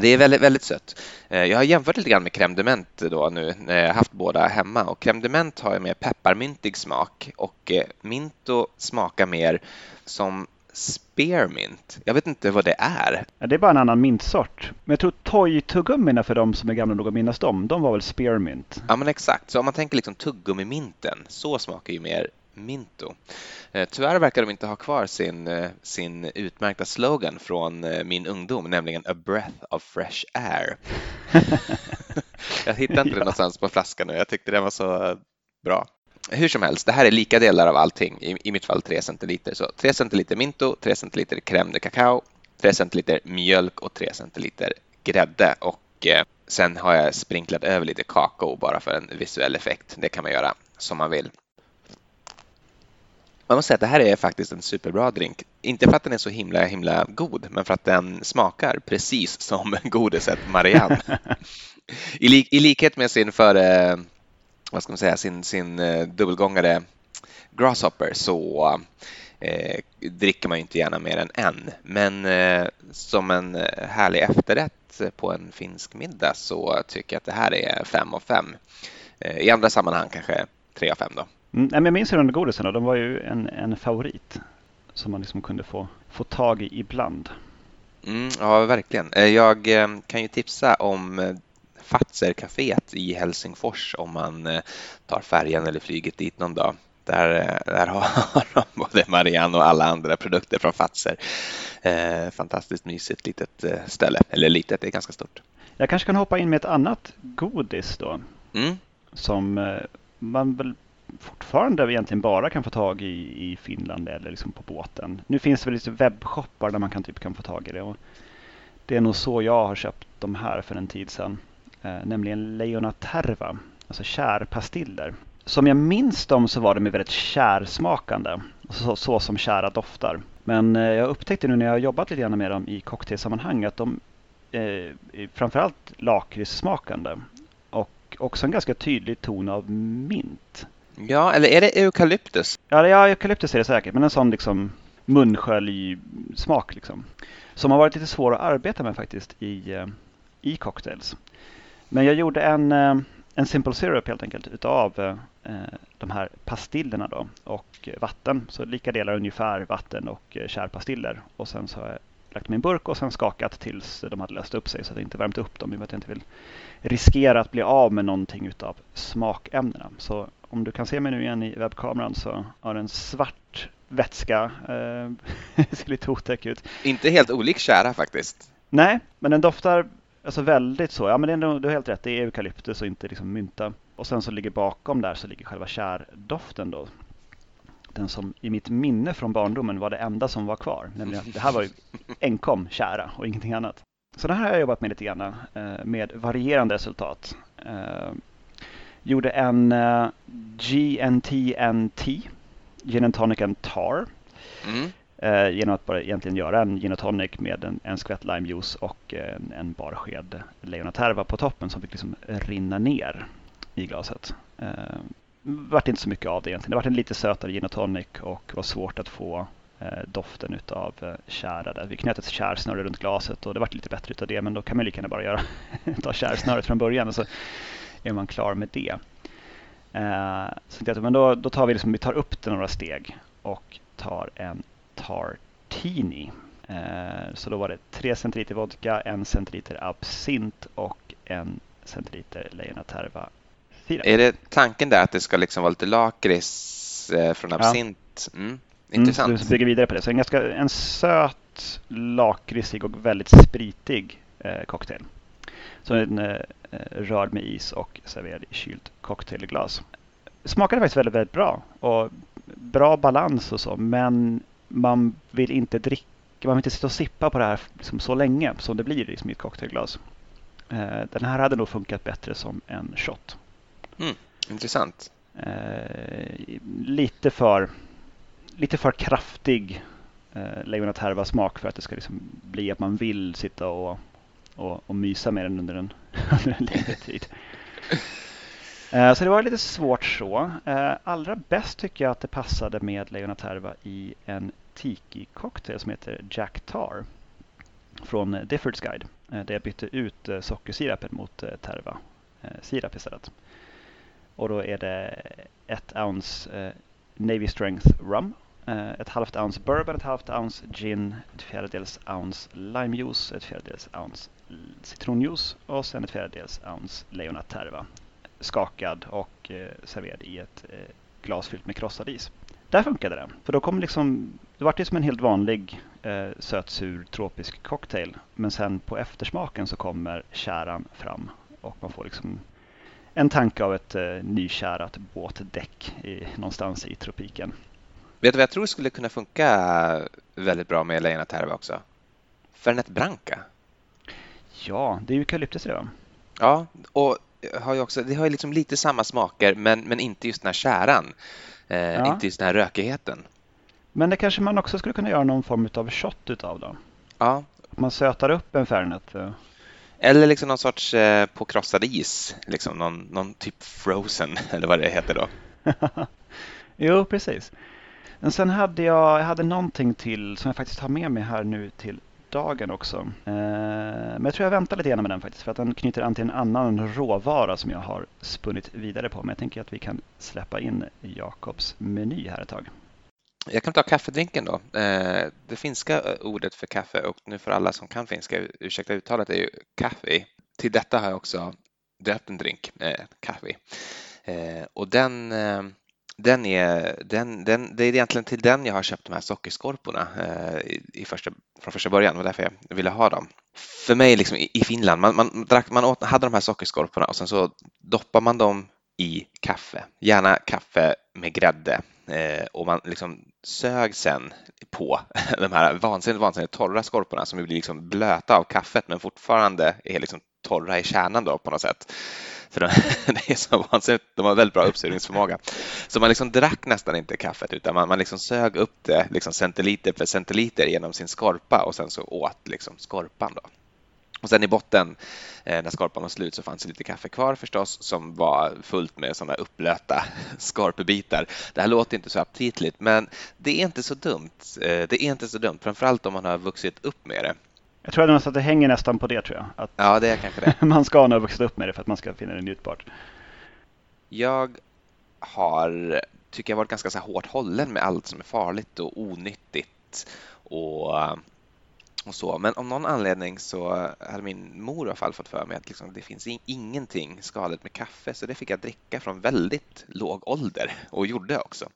Det är väldigt, väldigt sött. Eh, jag har jämfört lite grann med crème de menthe då nu när jag haft båda hemma och crème de menthe har ju mer pepparmyntig smak och eh, minto smakar mer som spearmint. Jag vet inte vad det är. Ja, det är bara en annan mintsort. Men jag tror toy-tuggummina för de som är gamla nog att minnas dem, de var väl spearmint? Ja men exakt, så om man tänker liksom tuggummi-minten, så smakar ju mer Minto. Eh, tyvärr verkar de inte ha kvar sin, eh, sin utmärkta slogan från eh, min ungdom, nämligen A breath of fresh air. jag hittade inte ja. det någonstans på flaskan nu, jag tyckte den var så bra. Hur som helst, det här är lika delar av allting, i, i mitt fall 3 centiliter. Så 3 centiliter Minto, 3 centiliter crème de cacao, 3 centiliter mjölk och 3 centiliter grädde. Och eh, sen har jag sprinklat över lite kakao bara för en visuell effekt. Det kan man göra som man vill. Man måste säga att det här är faktiskt en superbra drink. Inte för att den är så himla himla god, men för att den smakar precis som godiset Marianne. I, lik, I likhet med sin före, vad ska man säga, sin, sin uh, dubbelgångare Grasshopper så eh, dricker man ju inte gärna mer än en. Men eh, som en härlig efterrätt på en finsk middag så tycker jag att det här är fem av fem. Eh, I andra sammanhang kanske tre av fem då. Mm, jag minns ju de godisarna, de var ju en, en favorit som man liksom kunde få, få tag i ibland. Mm, ja, verkligen. Eh, jag eh, kan ju tipsa om eh, Fazer-caféet i Helsingfors om man tar färjan eller flyget dit någon dag. Där, där har de både Marianne och alla andra produkter från Fazer. fantastiskt mysigt litet ställe, eller litet, det är ganska stort. Jag kanske kan hoppa in med ett annat godis då. Mm. Som man väl fortfarande egentligen bara kan få tag i i Finland eller liksom på båten. Nu finns det väl lite webbshoppar där man kan, typ kan få tag i det. Och det är nog så jag har köpt de här för en tid sedan. Eh, nämligen Leona Terva, alltså kärpastiller. Som jag minns dem så var de väldigt kärsmakande, så, så som kära doftar. Men eh, jag upptäckte nu när jag har jobbat lite grann med dem i cocktailsammanhang att de eh, är framförallt lakritssmakande och också en ganska tydlig ton av mint. Ja, eller är det eukalyptus? Ja, ja eukalyptus är det säkert, men en sån liksom munskölj-smak liksom. Som har varit lite svår att arbeta med faktiskt i, i cocktails. Men jag gjorde en, eh, en simple syrup helt enkelt utav eh, de här pastillerna då och vatten. Så lika delar ungefär vatten och kärpastiller. Och sen så har jag lagt min burk och sen skakat tills de hade löst upp sig så att jag inte värmt upp dem i och med att jag inte vill riskera att bli av med någonting utav smakämnena. Så om du kan se mig nu igen i webbkameran så har den svart vätska. Eh, ser lite otäck ut. Inte helt olik kära faktiskt. Nej, men den doftar alltså väldigt så. Ja, men det är, du har helt rätt. Det är eukalyptus och inte liksom mynta. Och sen så ligger bakom där så ligger själva kärdoften då. Den som i mitt minne från barndomen var det enda som var kvar. Nämligen det här var ju enkom kära och ingenting annat. Så det här har jag jobbat med lite grann eh, med varierande resultat. Eh, gjorde en eh, GNTNT, Gin and Tonic and Tar. Mm. Eh, genom att bara egentligen göra en gin och tonic med en, en skvätt limejuice och eh, en, en bar sked Leonaterva på toppen som fick liksom rinna ner i glaset eh, vart inte så mycket av det egentligen. Det vart en lite sötare gin och tonic och var svårt att få eh, doften utav eh, kära där. Vi knöt ett tjärsnöre runt glaset och det vart lite bättre utav det men då kan man lika gärna bara göra ta tjärsnöret från början och så är man klar med det. Eh, så men då, då tar vi, liksom, vi tar upp det några steg och tar en tartini. Eh, så då var det 3 centiliter vodka, 1 centiliter absint och 1 centiliter Lejon Terva Fyra. Är det tanken där att det ska liksom vara lite lakrits eh, från absint? Mm, mm. Intressant. Mm, du bygger vidare på det. Så en, ganska, en söt, lakritsig och väldigt spritig eh, cocktail. Så en rörd med is och serverad i kylt cocktailglas. Smakade faktiskt väldigt, väldigt bra och bra balans och så, men man vill inte dricka, man vill inte sitta och sippa på det här liksom så länge som det blir liksom i ett cocktailglas. Eh, den här hade nog funkat bättre som en shot. Mm, intressant. Eh, lite, för, lite för kraftig eh, Lejon Terva smak för att det ska liksom bli att man vill sitta och, och, och mysa med den under en, under en längre tid. Eh, så det var lite svårt så. Eh, allra bäst tycker jag att det passade med Lejon Terva i en tiki-cocktail som heter Jack Tar från eh, Difford's Guide. Eh, där jag bytte ut eh, sockersirapen mot Terva sirap istället. Och då är det ett ounce Navy Strength rum, eh, ett halvt ounce bourbon, ett halvt ounce gin, ett fjärdedels ounce limejuice, ett fjärdedels ounce citronjuice och sen ett fjärdedels ounce Leona Terva. Skakad och serverad i ett glas fyllt med krossad is. Där funkade det, för då kom liksom, det var det som en helt vanlig eh, sötsur tropisk cocktail. Men sen på eftersmaken så kommer käran fram och man får liksom en tanke av ett eh, nykärat båtdäck i, någonstans i tropiken. Vet du vad jag tror skulle kunna funka väldigt bra med Lejon Terva också? Fernet Branca. Ja, det är eukalyptus i det va? Ja, och har ju också, det har ju liksom lite samma smaker men, men inte just den här käran. Eh, ja. Inte just den här rökigheten. Men det kanske man också skulle kunna göra någon form av shot utav då? Ja. Man sötar upp en Fernet. Eh. Eller liksom någon sorts eh, på krossad is, liksom någon, någon typ frozen eller vad det heter då. jo, precis. Men sen hade jag, jag hade någonting till som jag faktiskt har med mig här nu till dagen också. Eh, men jag tror jag väntar lite grann med den faktiskt för att den knyter an till en annan råvara som jag har spunnit vidare på. Men jag tänker att vi kan släppa in Jakobs meny här ett tag. Jag kan ta kaffedrinken då. Eh, det finska eh, ordet för kaffe och nu för alla som kan finska, ursäkta uttalet, är ju kaffe. Till detta har jag också döpt en drink, eh, kaffe. Och den, den är, den, den, det är egentligen till den jag har köpt de här sockerskorporna eh, i, första, från första början. Det var därför jag ville ha dem. För mig liksom, i Finland, man, man, drack, man åt, hade de här sockerskorporna och sen så doppar man dem i kaffe, gärna kaffe med grädde eh, och man liksom sög sen på de här vansinnigt, vansinnigt torra skorporna som blir liksom blöta av kaffet men fortfarande är liksom torra i kärnan då på något sätt. För de, det är så vansinnigt, de har väldigt bra uppsugningsförmåga. Så man liksom drack nästan inte kaffet utan man, man liksom sög upp det liksom centiliter för centiliter genom sin skorpa och sen så åt liksom skorpan. Då. Och sen i botten, eh, när skorpan var slut, så fanns det lite kaffe kvar förstås som var fullt med sådana upplöta skorpebitar. Det här låter inte så aptitligt, men det är inte så dumt. Eh, det är inte så dumt, framförallt om man har vuxit upp med det. Jag tror att det hänger nästan på det tror jag. Att ja, det är kanske det. man ska nog vuxit upp med det för att man ska finna det njutbart. Jag har, tycker jag, varit ganska så hårt hållen med allt som är farligt och onyttigt och och så. Men om någon anledning så hade min mor i alla fall fått för mig att liksom, det finns ingenting skadligt med kaffe så det fick jag dricka från väldigt låg ålder och gjorde också.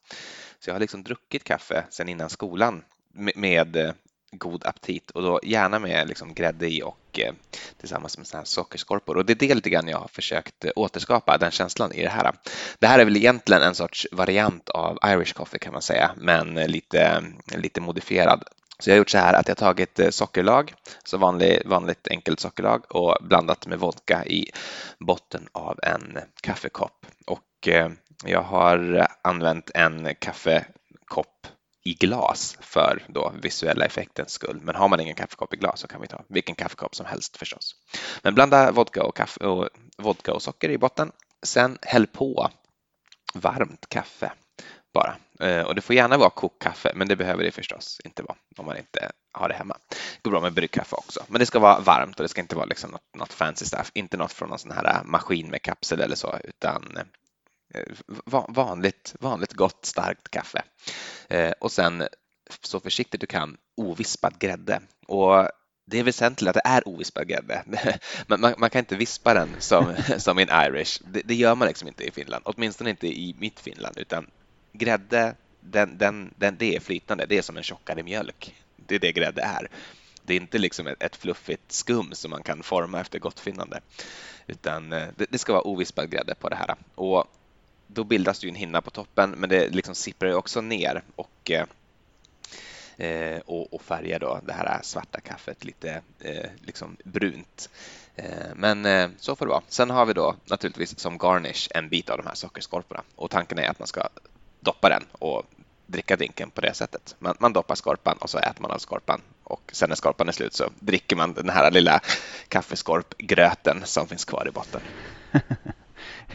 Så jag har liksom druckit kaffe sedan innan skolan med, med god aptit och då gärna med liksom grädde i och eh, tillsammans med såna här sockerskorpor. Och det är det lite grann jag har försökt eh, återskapa, den känslan i det här. Det här är väl egentligen en sorts variant av Irish coffee kan man säga, men eh, lite, lite modifierad. Så jag har gjort så här att jag tagit eh, sockerlag, så vanlig, vanligt enkelt sockerlag och blandat med vodka i botten av en kaffekopp. Och jag har använt en kaffekopp i glas för då visuella effektens skull. Men har man ingen kaffekopp i glas så kan vi ta vilken kaffekopp som helst förstås. Men blanda vodka och, kaffe och, vodka och socker i botten. Sen häll på varmt kaffe bara. Eh, och det får gärna vara kokkaffe, men det behöver det förstås inte vara om man inte har det hemma. Det går bra med bryggkaffe också, men det ska vara varmt och det ska inte vara liksom något, något fancy stuff, inte något från någon sån här maskin med kapsel eller så, utan eh, Eh, vanligt, vanligt gott starkt kaffe. Eh, och sen så försiktigt du kan ovispad grädde. Och det är väsentligt att det är ovispad grädde. Man, man, man, kan inte vispa den som, som i en Irish. Det, det, gör man liksom inte i Finland, åtminstone inte i mitt Finland, utan grädde, den, den, den, det är flytande. Det är som en tjockare mjölk. Det är det grädde är. Det är inte liksom ett, ett fluffigt skum som man kan forma efter gottfinnande, utan eh, det, det ska vara ovispad grädde på det här. Och då bildas det ju en hinna på toppen, men det liksom sipprar också ner och, eh, eh, och, och, färgar då det här svarta kaffet lite eh, liksom brunt. Eh, men eh, så får det vara. Sen har vi då naturligtvis som garnish en bit av de här sockerskorporna och tanken är att man ska doppa den och dricka drinken på det sättet. Man, man doppar skorpan och så äter man av skorpan och sen när skorpan är slut så dricker man den här lilla kaffeskorpgröten som finns kvar i botten.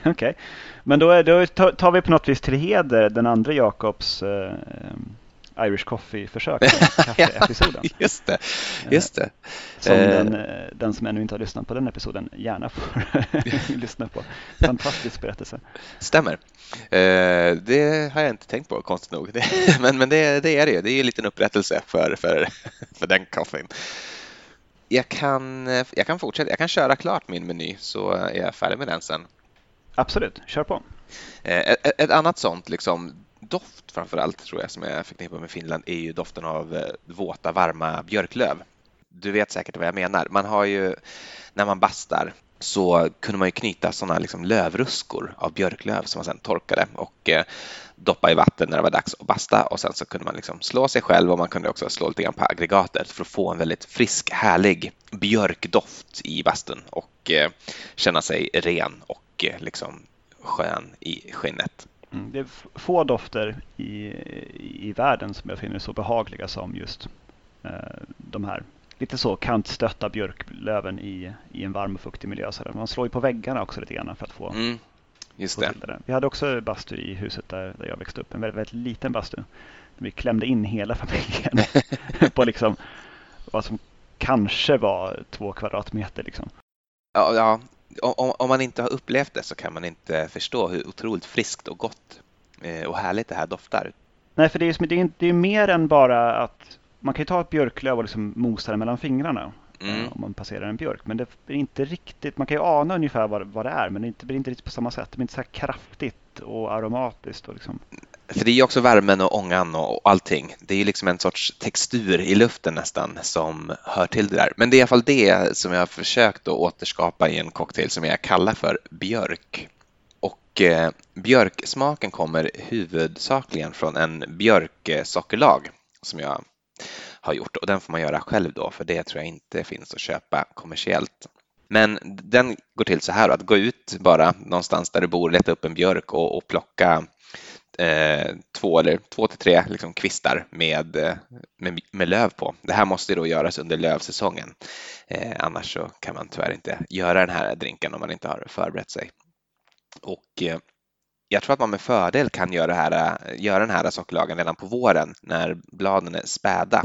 Okej, okay. men då, då, tar vi på något vis till heder den andra Jakobs uh, Irish Coffee-försök, kaffeepisoden. just det, just det. Som uh, den, den som ännu inte har lyssnat på den episoden gärna får lyssna på. Fantastisk berättelse. Stämmer. Uh, det har jag inte tänkt på, konstigt nog. men men det, det är det ju. Det är ju en liten upprättelse för, för, för den koffein. Jag kan, jag kan fortsätta. Jag kan köra klart min meny så är jag färdig med den sen. Absolut, kör på. Eh, ett, ett annat sånt liksom, doft framför allt tror jag som jag förknippar med Finland är ju doften av eh, våta varma björklöv. Du vet säkert vad jag menar. Man har ju när man bastar så kunde man ju knyta sådana liksom lövruskor av björklöv som man sedan torkade och eh, doppa i vatten när det var dags att basta och sen så kunde man liksom slå sig själv och man kunde också slå lite grann på aggregatet för att få en väldigt frisk, härlig björkdoft i bastun och känna sig ren och mycket liksom skön i skinnet. Mm, det är få dofter i, i världen som jag finner så behagliga som just eh, de här lite så kantstötta björklöven i, i en varm och fuktig miljö. Så man slår ju på väggarna också lite grann för att få, mm, just det. det. Vi hade också bastu i huset där, där jag växte upp, en väldigt, väldigt liten bastu. Vi klämde in hela familjen på liksom vad som kanske var två kvadratmeter. Liksom. Ja, ja, om, om, man inte har upplevt det så kan man inte förstå hur otroligt friskt och gott eh, och härligt det här doftar. Nej, för det är, det är, det är mer än bara att man kan ju ta ett björklöv och liksom mosa det mellan fingrarna mm. om man passerar en björk. Men det är inte riktigt, man kan ju ana ungefär vad, vad det är men det blir inte riktigt på samma sätt. Det blir inte så här kraftigt och aromatiskt. Och liksom. För det är ju också värmen och ångan och allting. Det är ju liksom en sorts textur i luften nästan som hör till det där. Men det är i alla fall det som jag har försökt att återskapa i en cocktail som jag kallar för björk. Och eh, björksmaken kommer huvudsakligen från en björksockerlag som jag har gjort och den får man göra själv då för det tror jag inte finns att köpa kommersiellt. Men den går till så här att gå ut bara någonstans där du bor, leta upp en björk och, och plocka eh, två eller två till tre liksom, kvistar med, eh, med, med, löv på. Det här måste då göras under lövsäsongen. Eh, annars så kan man tyvärr inte göra den här drinken om man inte har förberett sig. Och eh, jag tror att man med fördel kan göra, här, eh, göra den här sockerlagen redan på våren när bladen är späda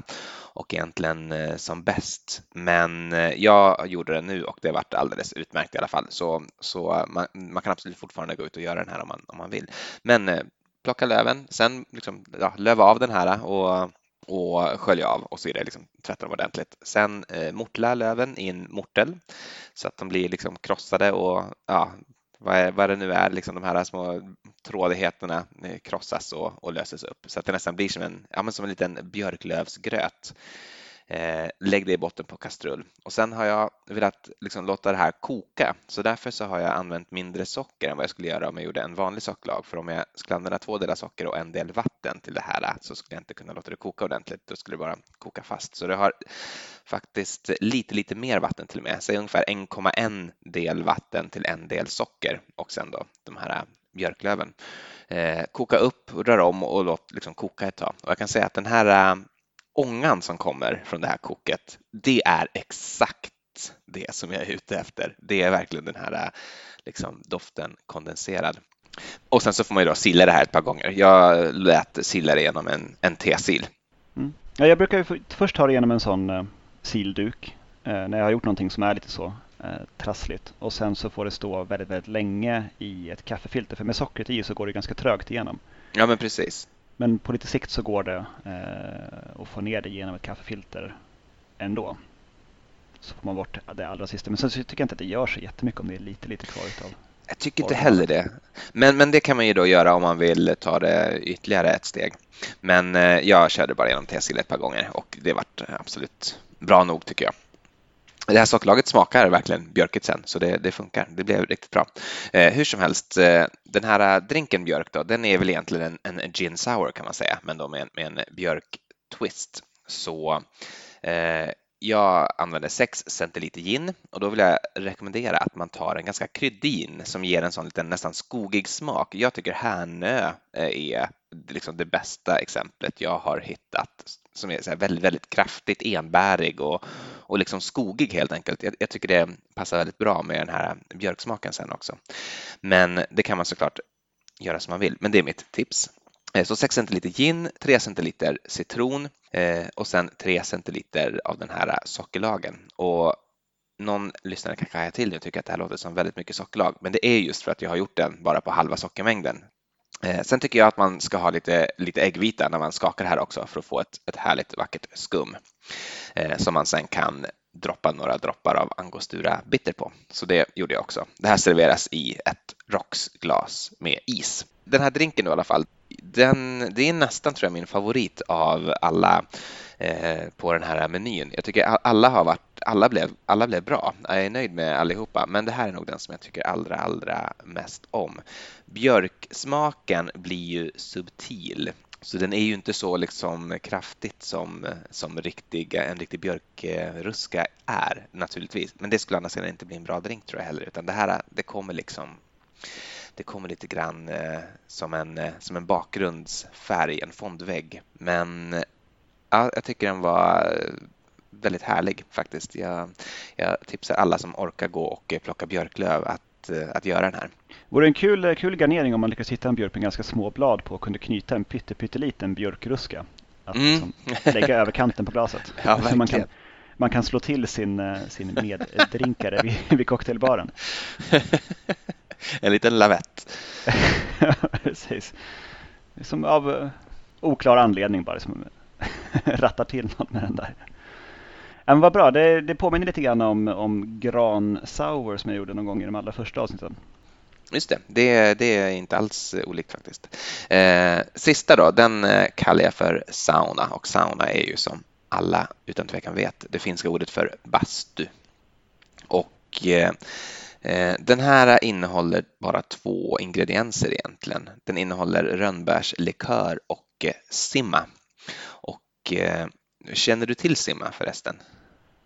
och egentligen eh, som bäst. Men eh, jag gjorde det nu och det varit alldeles utmärkt i alla fall. Så, så man, man, kan absolut fortfarande gå ut och göra den här om man, om man vill. Men eh, plocka löven, sen liksom, ja, löva av den här och, och skölja av och så är det liksom, tvätta dem ordentligt. Sen eh, mortla löven i en mortel så att de blir liksom krossade och ja, vad, är, vad det nu är, liksom de här små trådigheterna eh, krossas och, och löses upp så att det nästan blir som en, ja, men som en liten björklövsgröt. Eh, lägg det i botten på kastrull och sen har jag velat liksom låta det här koka så därför så har jag använt mindre socker än vad jag skulle göra om jag gjorde en vanlig sockerlag för om jag skulle använda två delar socker och en del vatten till det här så skulle jag inte kunna låta det koka ordentligt. Då skulle det bara koka fast. Så det har faktiskt lite, lite mer vatten till och med. Säg ungefär 1,1 del vatten till en del socker och sen då de här björklöven. Eh, koka upp, rör om och låt liksom koka ett tag. Och jag kan säga att den här eh, ångan som kommer från det här koket, det är exakt det som jag är ute efter. Det är verkligen den här liksom, doften kondenserad. Och sen så får man ju då silla det här ett par gånger. Jag lät silla det genom en, en tesil. Mm. Ja, jag brukar ju först ta det genom en sån eh, silduk eh, när jag har gjort någonting som är lite så eh, trassligt och sen så får det stå väldigt, väldigt länge i ett kaffefilter för med sockret i så går det ganska trögt igenom. Ja, men precis. Men på lite sikt så går det eh, att få ner det genom ett kaffefilter ändå. Så får man bort det allra sista. Men sen så tycker jag inte att det gör så jättemycket om det är lite, lite kvar utav. Jag tycker inte heller det. Men, men det kan man ju då göra om man vill ta det ytterligare ett steg. Men eh, jag körde bara genom Tesil ett par gånger och det vart absolut bra nog tycker jag. Det här sockerlaget smakar verkligen björkigt sen, så det, det funkar. Det blev riktigt bra. Eh, hur som helst, eh, den här eh, drinken björk då, den är väl egentligen en, en gin sour kan man säga, men då med, med en björk-twist. Så eh, jag använder 6 centiliter gin och då vill jag rekommendera att man tar en ganska kryddig som ger en sån liten nästan skogig smak. Jag tycker Härnö eh, är liksom det bästa exemplet jag har hittat som är så väldigt, väldigt kraftigt enbärig och, och liksom skogig helt enkelt. Jag, jag, tycker det passar väldigt bra med den här björksmaken sen också. Men det kan man såklart göra som man vill, men det är mitt tips. Eh, så 6 centiliter gin, 3 centiliter citron eh, och sen 3 centiliter av den här sockerlagen. Och någon lyssnare kanske hajar till nu och tycker att det här låter som väldigt mycket sockerlag, men det är just för att jag har gjort den bara på halva sockermängden. Eh, sen tycker jag att man ska ha lite, lite äggvita när man skakar det här också för att få ett, ett härligt vackert skum eh, som man sen kan droppa några droppar av angostura bitter på. Så det gjorde jag också. Det här serveras i ett rocksglas med is. Den här drinken i alla fall, den, det är nästan tror jag min favorit av alla eh, på den här menyn. Jag tycker alla har varit, alla blev, alla blev bra. Jag är nöjd med allihopa, men det här är nog den som jag tycker allra, allra mest om. Björksmaken blir ju subtil. Så den är ju inte så liksom kraftigt som, som riktig, en riktig björkruska är naturligtvis. Men det skulle annars inte bli en bra drink tror jag heller, utan det här det kommer liksom det kommer lite grann eh, som, en, eh, som en bakgrundsfärg, en fondvägg. Men eh, ja, jag tycker den var eh, väldigt härlig faktiskt. Jag, jag tipsar alla som orkar gå och plocka björklöv att, eh, att göra den här. Vore en kul, kul garnering om man lyckas hitta en björk med ganska små blad på och kunde knyta en pytteliten björkruska. Att mm. liksom lägga över kanten på glaset. Ja, man, kan, man kan slå till sin, sin meddrinkare vid, vid cocktailbaren. en liten lavett. Precis. Som av oklar anledning bara som rattar till något med den där. Men vad bra, det, det påminner lite grann om, om gran sour som jag gjorde någon gång i de allra första avsnitten. Just det, det, det är inte alls eh, olikt faktiskt. Eh, sista då, den eh, kallar jag för sauna och sauna är ju som alla utan tvekan vet det finska ordet för bastu. Och eh, eh den här innehåller bara två ingredienser egentligen. Den innehåller rönnbärslikör och simma. Och eh, känner du till simma förresten?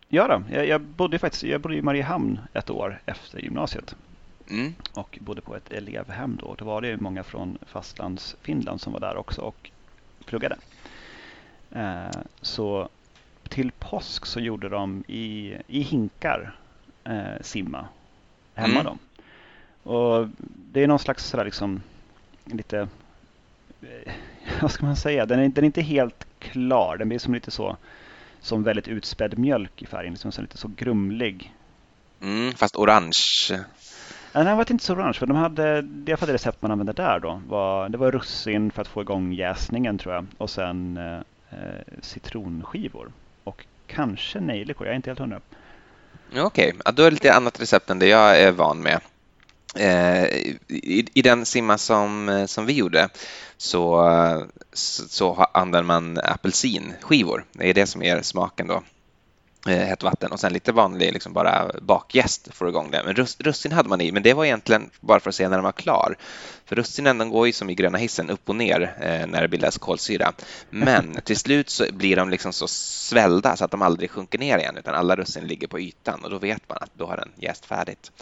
Ja, då. Jag, jag bodde faktiskt jag bodde i Mariehamn ett år efter gymnasiet. Mm. Och bodde på ett elevhem då. Då var det många från fastlands Finland som var där också och pluggade. Så till påsk så gjorde de i, i hinkar simma hemma. Mm. Då. Och det är någon slags sådär liksom lite, eh, vad ska man säga, den är, den är inte helt klar. Den blir som lite så, som väldigt utspädd mjölk i färgen, liksom så lite så grumlig. Mm, fast orange. Nej, den var inte så orange. För de hade, det jag det recept man använde där då var, det var russin för att få igång jäsningen tror jag. Och sen eh, eh citronskivor. Och kanske nejlikor, jag är inte helt hundra. Okej, okay. ja, då är det lite annat recept än det jag är van med. Eh, i, I den simma som, eh, som vi gjorde så, eh, så, så använder man apelsinskivor. Det är det som ger smaken då eh, hett vatten och sen lite vanlig liksom bara bakjäst får igång det. Men russin hade man i, men det var egentligen bara för att se när den var klar. För russinen de går ju som i gröna hissen upp och ner eh, när det bildas kolsyra. Men till slut så blir de liksom så svällda så att de aldrig sjunker ner igen utan alla russin ligger på ytan och då vet man att då har den jäst färdigt.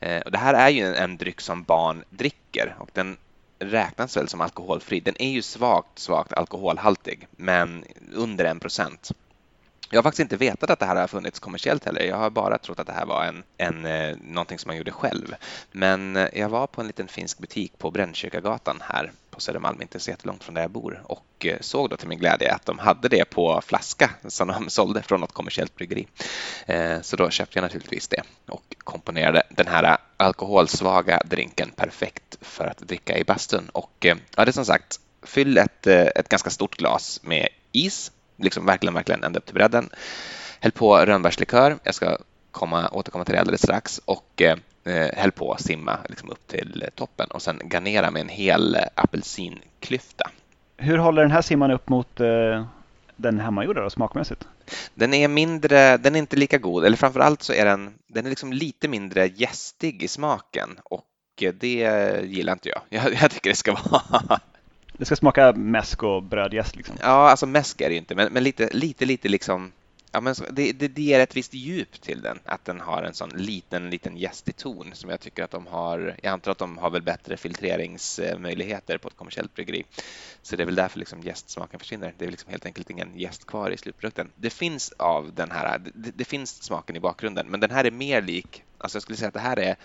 Eh, och det här är ju en, en dryck som barn dricker och den räknas väl som alkoholfri. Den är ju svagt, svagt alkoholhaltig, men under en procent. Jag har faktiskt inte vetat att det här har funnits kommersiellt heller. Jag har bara trott att det här var en, en, eh, någonting som man gjorde själv. Men eh, jag var på en liten finsk butik på Brännkyrkagatan här på Södermalm, inte så jättelångt från där jag bor och eh, såg då till min glädje att de hade det på flaska som de sålde från något kommersiellt bryggeri. Så då köpte jag naturligtvis det och komponerade den här alkoholsvaga drinken perfekt för att dricka i bastun. Och ja, det är som sagt, fyll ett, ett ganska stort glas med is liksom verkligen, verkligen ända upp till bredden. Häll på rönnbärslikör. Jag ska komma, återkomma till det alldeles strax och eh, häll på simma liksom upp till toppen och sen garnera med en hel apelsinklyfta. Hur håller den här simman upp mot eh, den hemmagjorda då, smakmässigt? Den är mindre, den är inte lika god, eller framför allt så är den, den är liksom lite mindre gästig i smaken och det gillar inte jag. Jag, jag tycker det ska vara det ska smaka mäsk och brödjäst liksom? Ja, alltså mäsk är det ju inte, men, men lite, lite, lite liksom Ja, men det, det, det ger ett visst djup till den, att den har en sån liten, liten gästig ton som jag tycker att de har. Jag antar att de har väl bättre filtreringsmöjligheter på ett kommersiellt bryggeri. Så det är väl därför liksom gästsmaken försvinner. Det är liksom helt enkelt ingen gäst kvar i slutprodukten. Det finns av den här, det, det, finns smaken i bakgrunden, men den här är mer lik, alltså jag skulle säga att det här är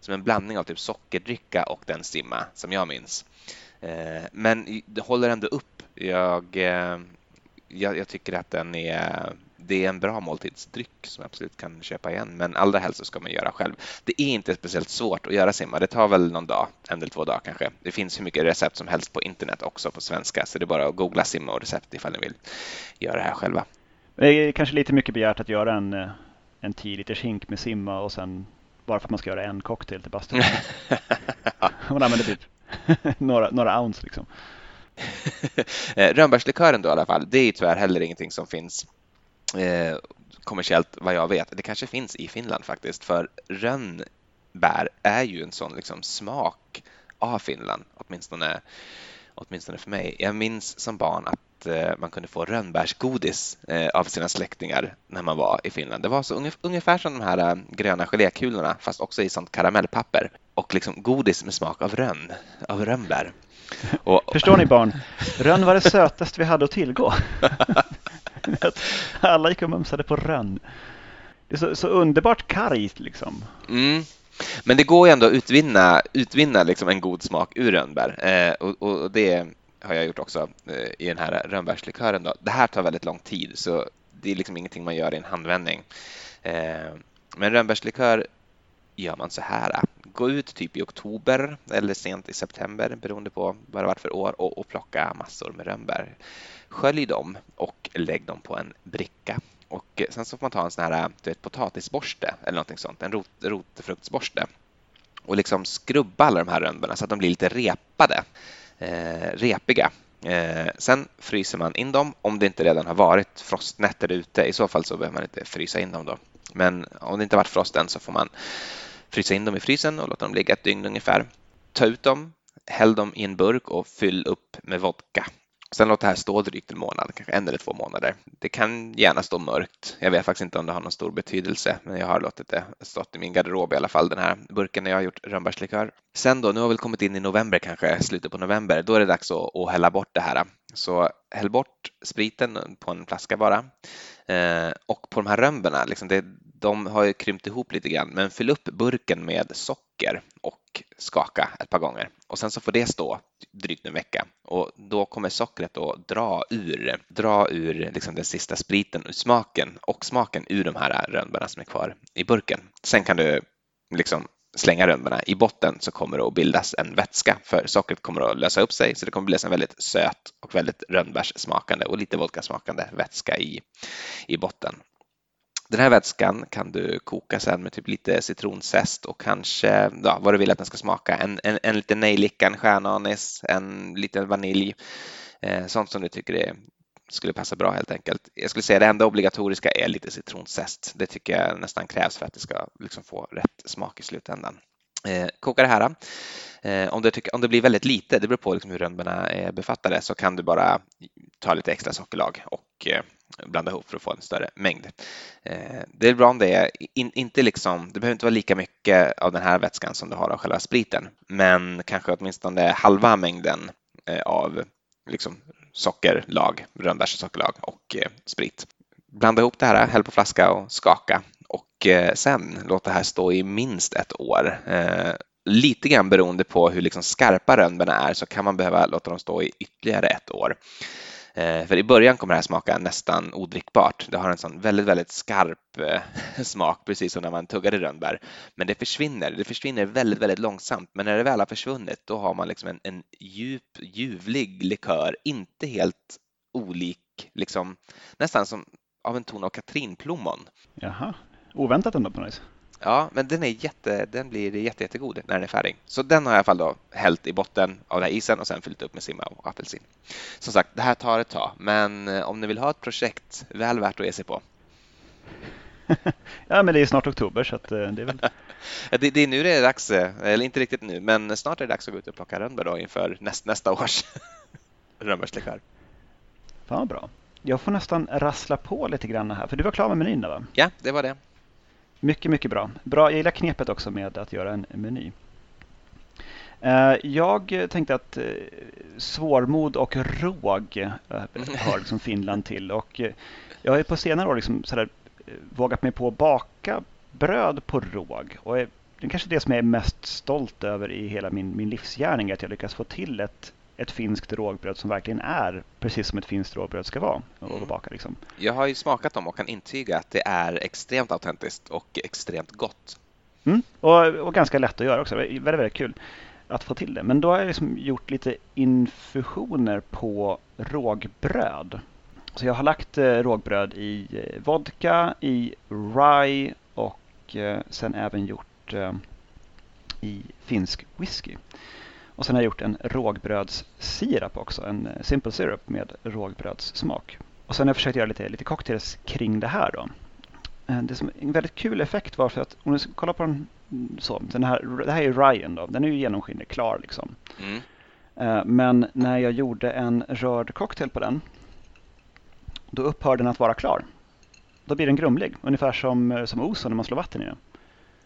som en blandning av typ sockerdricka och den simma som jag minns. Eh, men det håller ändå upp. Jag, eh, jag, jag, tycker att den är, det är en bra måltidsdryck som jag absolut kan köpa igen. Men allra helst så ska man göra själv. Det är inte speciellt svårt att göra simma. Det tar väl någon dag, en eller två dagar kanske. Det finns hur mycket recept som helst på internet också på svenska. Så det är bara att googla simma och recept ifall ni vill göra det här själva. Det är kanske lite mycket begärt att göra en, eh, en 10 liters hink med simma och sen bara för att man ska göra en cocktail till bastun. Man använder typ några, några ounce liksom. Eh, rönnbärslikören då i alla fall, det är tyvärr heller ingenting som finns eh, kommersiellt vad jag vet. Det kanske finns i Finland faktiskt, för rönnbär är ju en sån liksom smak av Finland, åtminstone, åtminstone för mig. Jag minns som barn att eh, man kunde få rönnbärsgodis eh, av sina släktingar när man var i Finland. Det var så ungefär som de här eh, gröna gelékulorna fast också i sånt karamellpapper och liksom godis med smak av rönn, av rönnbär. Och... Förstår ni barn? Rönn var det sötaste vi hade att tillgå. Alla gick och mumsade på rönn. Det är så, så underbart kargt liksom. Mm. Men det går ju ändå att utvinna, utvinna liksom en god smak ur rönnbär eh, och, och, det har jag gjort också eh, i den här rönnbärslikören. Det här tar väldigt lång tid så det är liksom ingenting man gör i en handvändning. Eh, men rönnbärslikör gör man så här. Äh, gå ut typ i oktober eller sent i september beroende på vad det varit för år och, och plocka massor med rönnbär. Skölj dem och lägg dem på en bricka. Och eh, sen så får man ta en sån här äh, du vet, potatisborste eller någonting sånt, en rot, rotfruktsborste och liksom skrubba alla de här rönnbären så att de blir lite repade, eh, repiga. Eh, sen fryser man in dem om det inte redan har varit frostnätter ute. I så fall så behöver man inte frysa in dem då. Men om det inte varit frost än så får man frysa in dem i frysen och låta dem ligga ett dygn ungefär. Ta ut dem, häll dem i en burk och fyll upp med vodka. Sen låt det här stå drygt en månad, kanske en eller två månader. Det kan gärna stå mörkt. Jag vet faktiskt inte om det har någon stor betydelse, men jag har låtit det stått i min garderob i alla fall, den här burken när jag har gjort rönnbärslikör. Sen då, nu har vi kommit in i november kanske, slutet på november, då är det dags att, att hälla bort det här. Så häll bort spriten på en flaska bara. Eh, och på de här rönnbärna, liksom det, de har ju krympt ihop lite grann, men fyll upp burken med socker och skaka ett par gånger och sen så får det stå drygt en vecka och då kommer sockret att dra ur, dra ur liksom den sista spriten ur smaken och smaken ur de här rönnbärna som är kvar i burken. Sen kan du liksom slänga rönnbärna i botten så kommer det att bildas en vätska för sockret kommer att lösa upp sig så det kommer att bildas en väldigt söt och väldigt rönnbärssmakande och lite vodkasmakande vätska i, i botten. Den här vätskan kan du koka sen med typ lite citronzest och kanske ja, vad du vill att den ska smaka. En, en, en liten nejlika, en stjärnanis, en liten vanilj. Eh, sånt som du tycker är skulle passa bra helt enkelt. Jag skulle säga det enda obligatoriska är lite citronzest. Det tycker jag nästan krävs för att det ska liksom få rätt smak i slutändan. Eh, koka det här. Eh, om, det tycker, om det blir väldigt lite, det beror på liksom hur rönnbärna är befattade, så kan du bara ta lite extra sockerlag och eh, blanda ihop för att få en större mängd. Eh, det är bra om det är in, inte liksom, det behöver inte vara lika mycket av den här vätskan som du har av själva spriten, men kanske åtminstone halva mängden eh, av liksom sockerlag, rönnbärssockerlag och eh, sprit. Blanda ihop det här, häll på flaska och skaka och sen låt det här stå i minst ett år. Lite grann beroende på hur liksom skarpa rönnbärna är så kan man behöva låta dem stå i ytterligare ett år. Eh, för i början kommer det här smaka nästan odrickbart. Det har en sån väldigt, väldigt skarp eh, smak, precis som när man tuggade rönnbär. Men det försvinner. Det försvinner väldigt, väldigt långsamt. Men när det väl har försvunnit, då har man liksom en, en djup, ljuvlig likör, inte helt olik, liksom nästan som av en ton av katrinplommon. Jaha, oväntat ändå på något vis. Ja, men den, är jätte, den blir jätte, jättegod när den är färdig. Så den har jag i alla fall då hällt i botten av den här isen och sen fyllt upp med simma och apelsin. Som sagt, det här tar ett tag, men eh, om ni vill ha ett projekt, väl värt att ge sig på. ja, men det är snart oktober så att eh, det är väl... det, det, är nu det är dags, eh, eller inte riktigt nu, men snart är det dags att gå ut och plocka rönnbär då inför näst, nästa års rönnbärslikör. Fan vad bra. Jag får nästan rassla på lite grann här, för du var klar med menyn va? Ja, det var det. Mycket, mycket bra. bra. Jag gillar knepet också med att göra en meny. Eh, jag tänkte att eh, svårmod och råg eh, hör liksom Finland till. Och jag har på senare år liksom sådär vågat mig på att baka bröd på råg. Och det är kanske det som jag är mest stolt över i hela min, min livsgärning. Att jag lyckas få till ett ett finskt rågbröd som verkligen är precis som ett finskt rågbröd ska vara att mm. baka. Liksom. Jag har ju smakat dem och kan intyga att det är extremt autentiskt och extremt gott. Mm. Och, och, ganska lätt att göra också. Väldigt, väldigt kul att få till det. Men då har jag liksom gjort lite infusioner på rågbröd. Så jag har lagt eh, rågbröd i eh, vodka, i rye och eh, sen även gjort i finsk whisky. Och sen har jag gjort en rågbrödssirap också, en eh, simple syrup med rågbrödssmak. Och sen har jag försökt göra lite, lite cocktails kring det här då. Eh, det som en väldigt kul effekt var för att om du kollar på den så, den här, det här är Ryan då, den är ju genomskinlig, klar liksom. Mm. Eh, men när jag gjorde en rörd cocktail på den, då upphör den att vara klar. Då blir den grumlig, ungefär som, som oson när man slår vatten i den.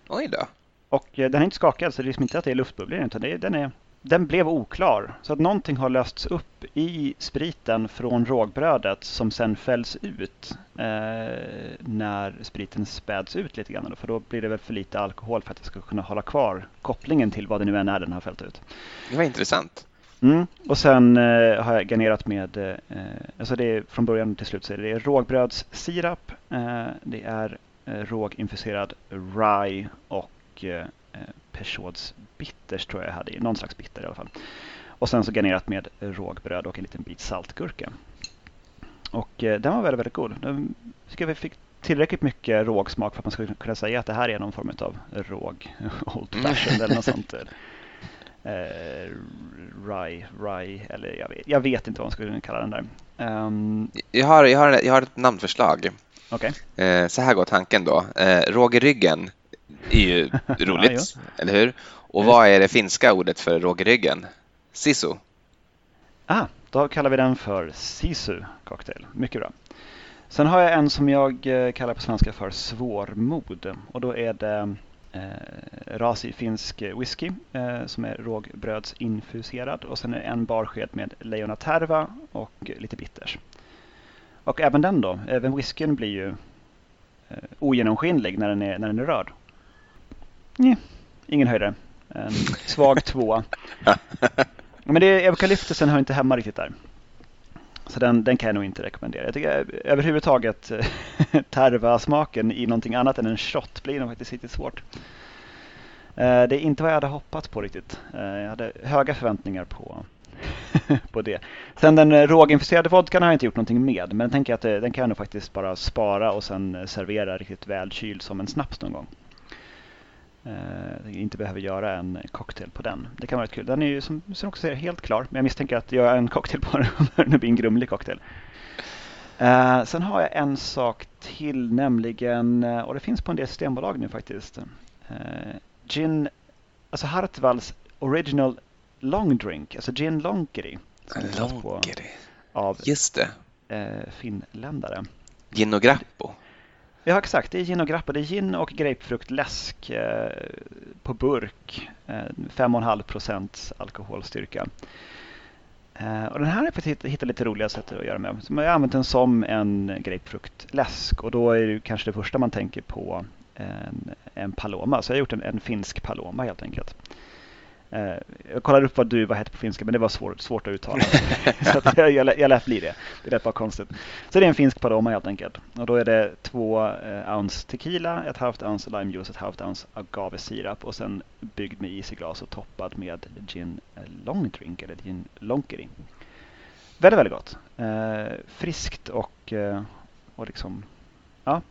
Oj då. Och den är inte skakad, så det är liksom inte att det är luftbubblor utan det, den är den blev oklar. Så att någonting har lösts upp i spriten från rågbrödet som sen fälls ut eh, när spriten späds ut lite grann. För då blir det väl för lite alkohol för att det ska kunna hålla kvar kopplingen till vad det nu än är den har fällt ut. Det var intressant. Mm. Och sen eh, har jag garnerat med, eh, alltså det är från början till slut så är det rågbrödssirap, eh, det är eh, råginfuserad rye och eh, Peugeots bitters tror jag jag hade i. Någon slags bitter i alla fall. Och sen så garnerat med rågbröd och en liten bit saltgurka. Och eh, den var väldigt, väldigt god. Jag tycker vi fick tillräckligt mycket rågsmak för att man ska kunna säga att det här är någon form av råg, old fashioned eller något sånt. Eh, rye, rye, eller jag vet, jag vet inte vad man skulle kalla den där. Um, jag, har, jag, har, jag har ett namnförslag. Okay. Eh, så här går tanken då. Eh, rågeryggen är ju roligt, ja, eller hur? Och vad är det finska ordet för rågryggen? Sisu? Ah, då kallar vi den för sisu cocktail. Mycket bra. Sen har jag en som jag eh, kallar på svenska för svårmod och då är det eh, rasig finsk whisky eh, som är rågbrödsinfuserad och sen är det en barsked med lejonaterva och lite bitters. Och även den då, även whiskyn blir ju eh, ogenomskinlig när den är, när den är rörd. Nej, ingen höjdare. En svag tvåa. Men det, eukalyptusen hör inte hemma riktigt där. Så den, den kan jag nog inte rekommendera. Jag tycker överhuvudtaget terva-smaken i någonting annat än en shot blir nog faktiskt riktigt svårt. Eh, det är inte vad jag hade hoppats på riktigt. Eh, jag hade höga förväntningar på, på det. Sen den råginfuserade vodkan har jag inte gjort någonting med. Men jag tänker att den kan jag nog faktiskt bara spara och sen servera riktigt välkyld som en snaps någon gång eh, inte behöver göra en cocktail på den. Det kan vara rätt kul. Den är ju som, som också säger helt klar, men jag misstänker att göra en cocktail på den kommer bli en grumlig cocktail. Eh, sen har jag en sak till, nämligen, eh, och det finns på en del systembolag nu faktiskt. Eh, gin, alltså Hartwalls Original Long Drink, alltså Gin Lonkeri. Lonkeri. Av Just det. Eh, finländare. Gin och Grappo. Ja, exakt. Det är gin och grappa. Det är gin och grapefruktläsk eh, på burk. Eh, 5,5 procents alkoholstyrka. Eh, och den här har jag faktiskt hittat lite roliga sätt att göra med. Så man har använt den som en grapefruktläsk och då är det kanske det första man tänker på en, en Paloma. Så jag har gjort en, en finsk Paloma helt enkelt. Eh, jag kollade upp vad du var hette på finska men det var svårt, svårt att uttala. så att jag, jag, jag lät bli det. Det lät bara konstigt. Så det är en finsk Paloma helt enkelt. Och då är det två eh, ounce tequila, ett halvt ounce lime juice, ett halvt ounce agavesirap och sen byggd med is i glas och toppad med gin long drink eller gin lonkeri. Väldigt, väldigt gott. Eh, friskt och, eh, och liksom, ja,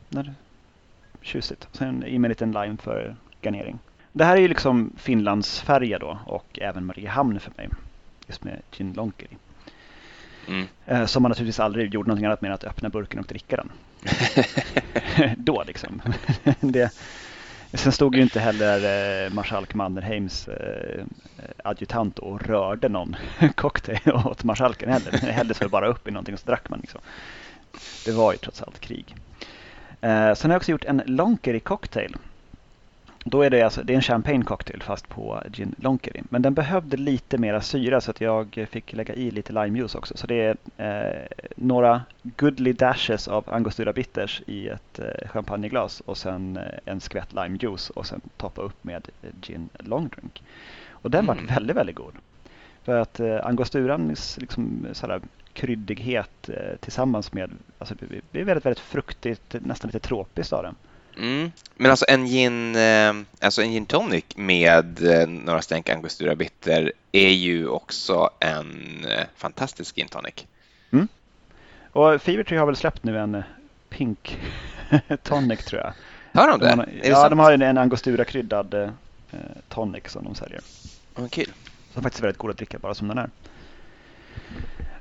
tjusigt. Sen i med en liten lime för garnering. Det här är ju liksom Finlands färja då och även Mariehamn för mig. Just med gin lonkeri. Mm. Eh, som man naturligtvis aldrig gjorde någonting annat med än att öppna burken och dricka den. då liksom. det, sen stod ju inte heller eh, marskalk Mannerheims eh, adjutant och rörde någon cocktail åt marskalken heller. Den hälldes väl bara upp i någonting och så drack man. Liksom. Det var ju trots allt krig. Eh, sen har jag också gjort en lonkeri cocktail då är det, alltså, det är en champagne cocktail fast på gin lonkeri. Men den behövde lite mera syra så att jag fick lägga i lite limejuice också. Så det är eh, några goodly dashes av angostura bitters i ett eh, champagneglas och sen eh, en skvätt limejuice och sen toppa upp med gin long drink. Och den mm. var väldigt, väldigt god. För att eh, angosturans liksom, sådär, kryddighet eh, tillsammans med, alltså, det är väldigt, väldigt fruktigt, nästan lite tropiskt av den. Mm. Men alltså en gin, eh, alltså en gin tonic med eh, några stänk angostura bitter är ju också en eh, fantastisk gin tonic. Mm. Och Fevertree har väl släppt nu en pink tonic tror jag. Har de det? De har, ja, sant? de har en angostura-kryddad eh, tonic som de säljer. Oh, kul. Som faktiskt är väldigt god att dricka bara som den är.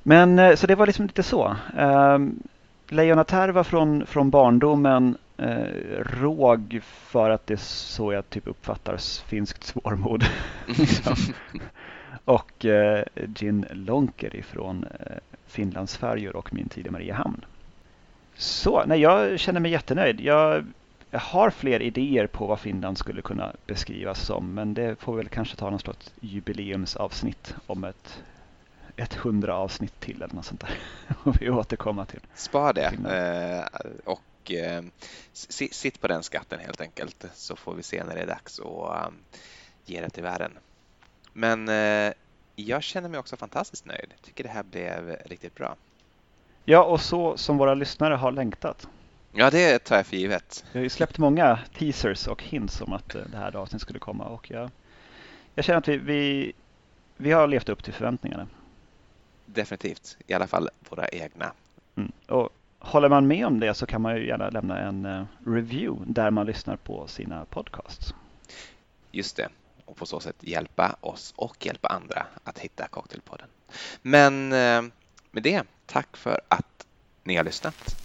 Men så det var liksom lite så. Um, Lejonatar var från, från barndomen eh, råg för att det är så jag typ uppfattar finskt svårmod. liksom. Och eh, Gin Lonker ifrån eh, Finlandsfärjor och min tid i Mariehamn. Så, nej, jag känner mig jättenöjd. Jag, jag har fler idéer på vad Finland skulle kunna beskrivas som men det får väl kanske ta någon slags jubileumsavsnitt om ett ett hundra avsnitt till eller något sånt där. Och vi återkomma till. Spar det eh, och eh, sitt på den skatten helt enkelt så får vi se när det är dags att um, ge det till världen. Men eh, jag känner mig också fantastiskt nöjd. Tycker det här blev riktigt bra. Ja, och så som våra lyssnare har längtat. Ja, det tar jag för givet. Vi har ju släppt många teasers och hints om att det här avsnittet skulle komma och jag, jag känner att vi, vi, vi har levt upp till förväntningarna definitivt, i alla fall våra egna. Mm. Och håller man med om det så kan man ju gärna lämna en eh, review där man lyssnar på sina podcasts. Just det, och på så sätt hjälpa oss och hjälpa andra att hitta Cocktailpodden. Men eh, med det, tack för att ni har lyssnat.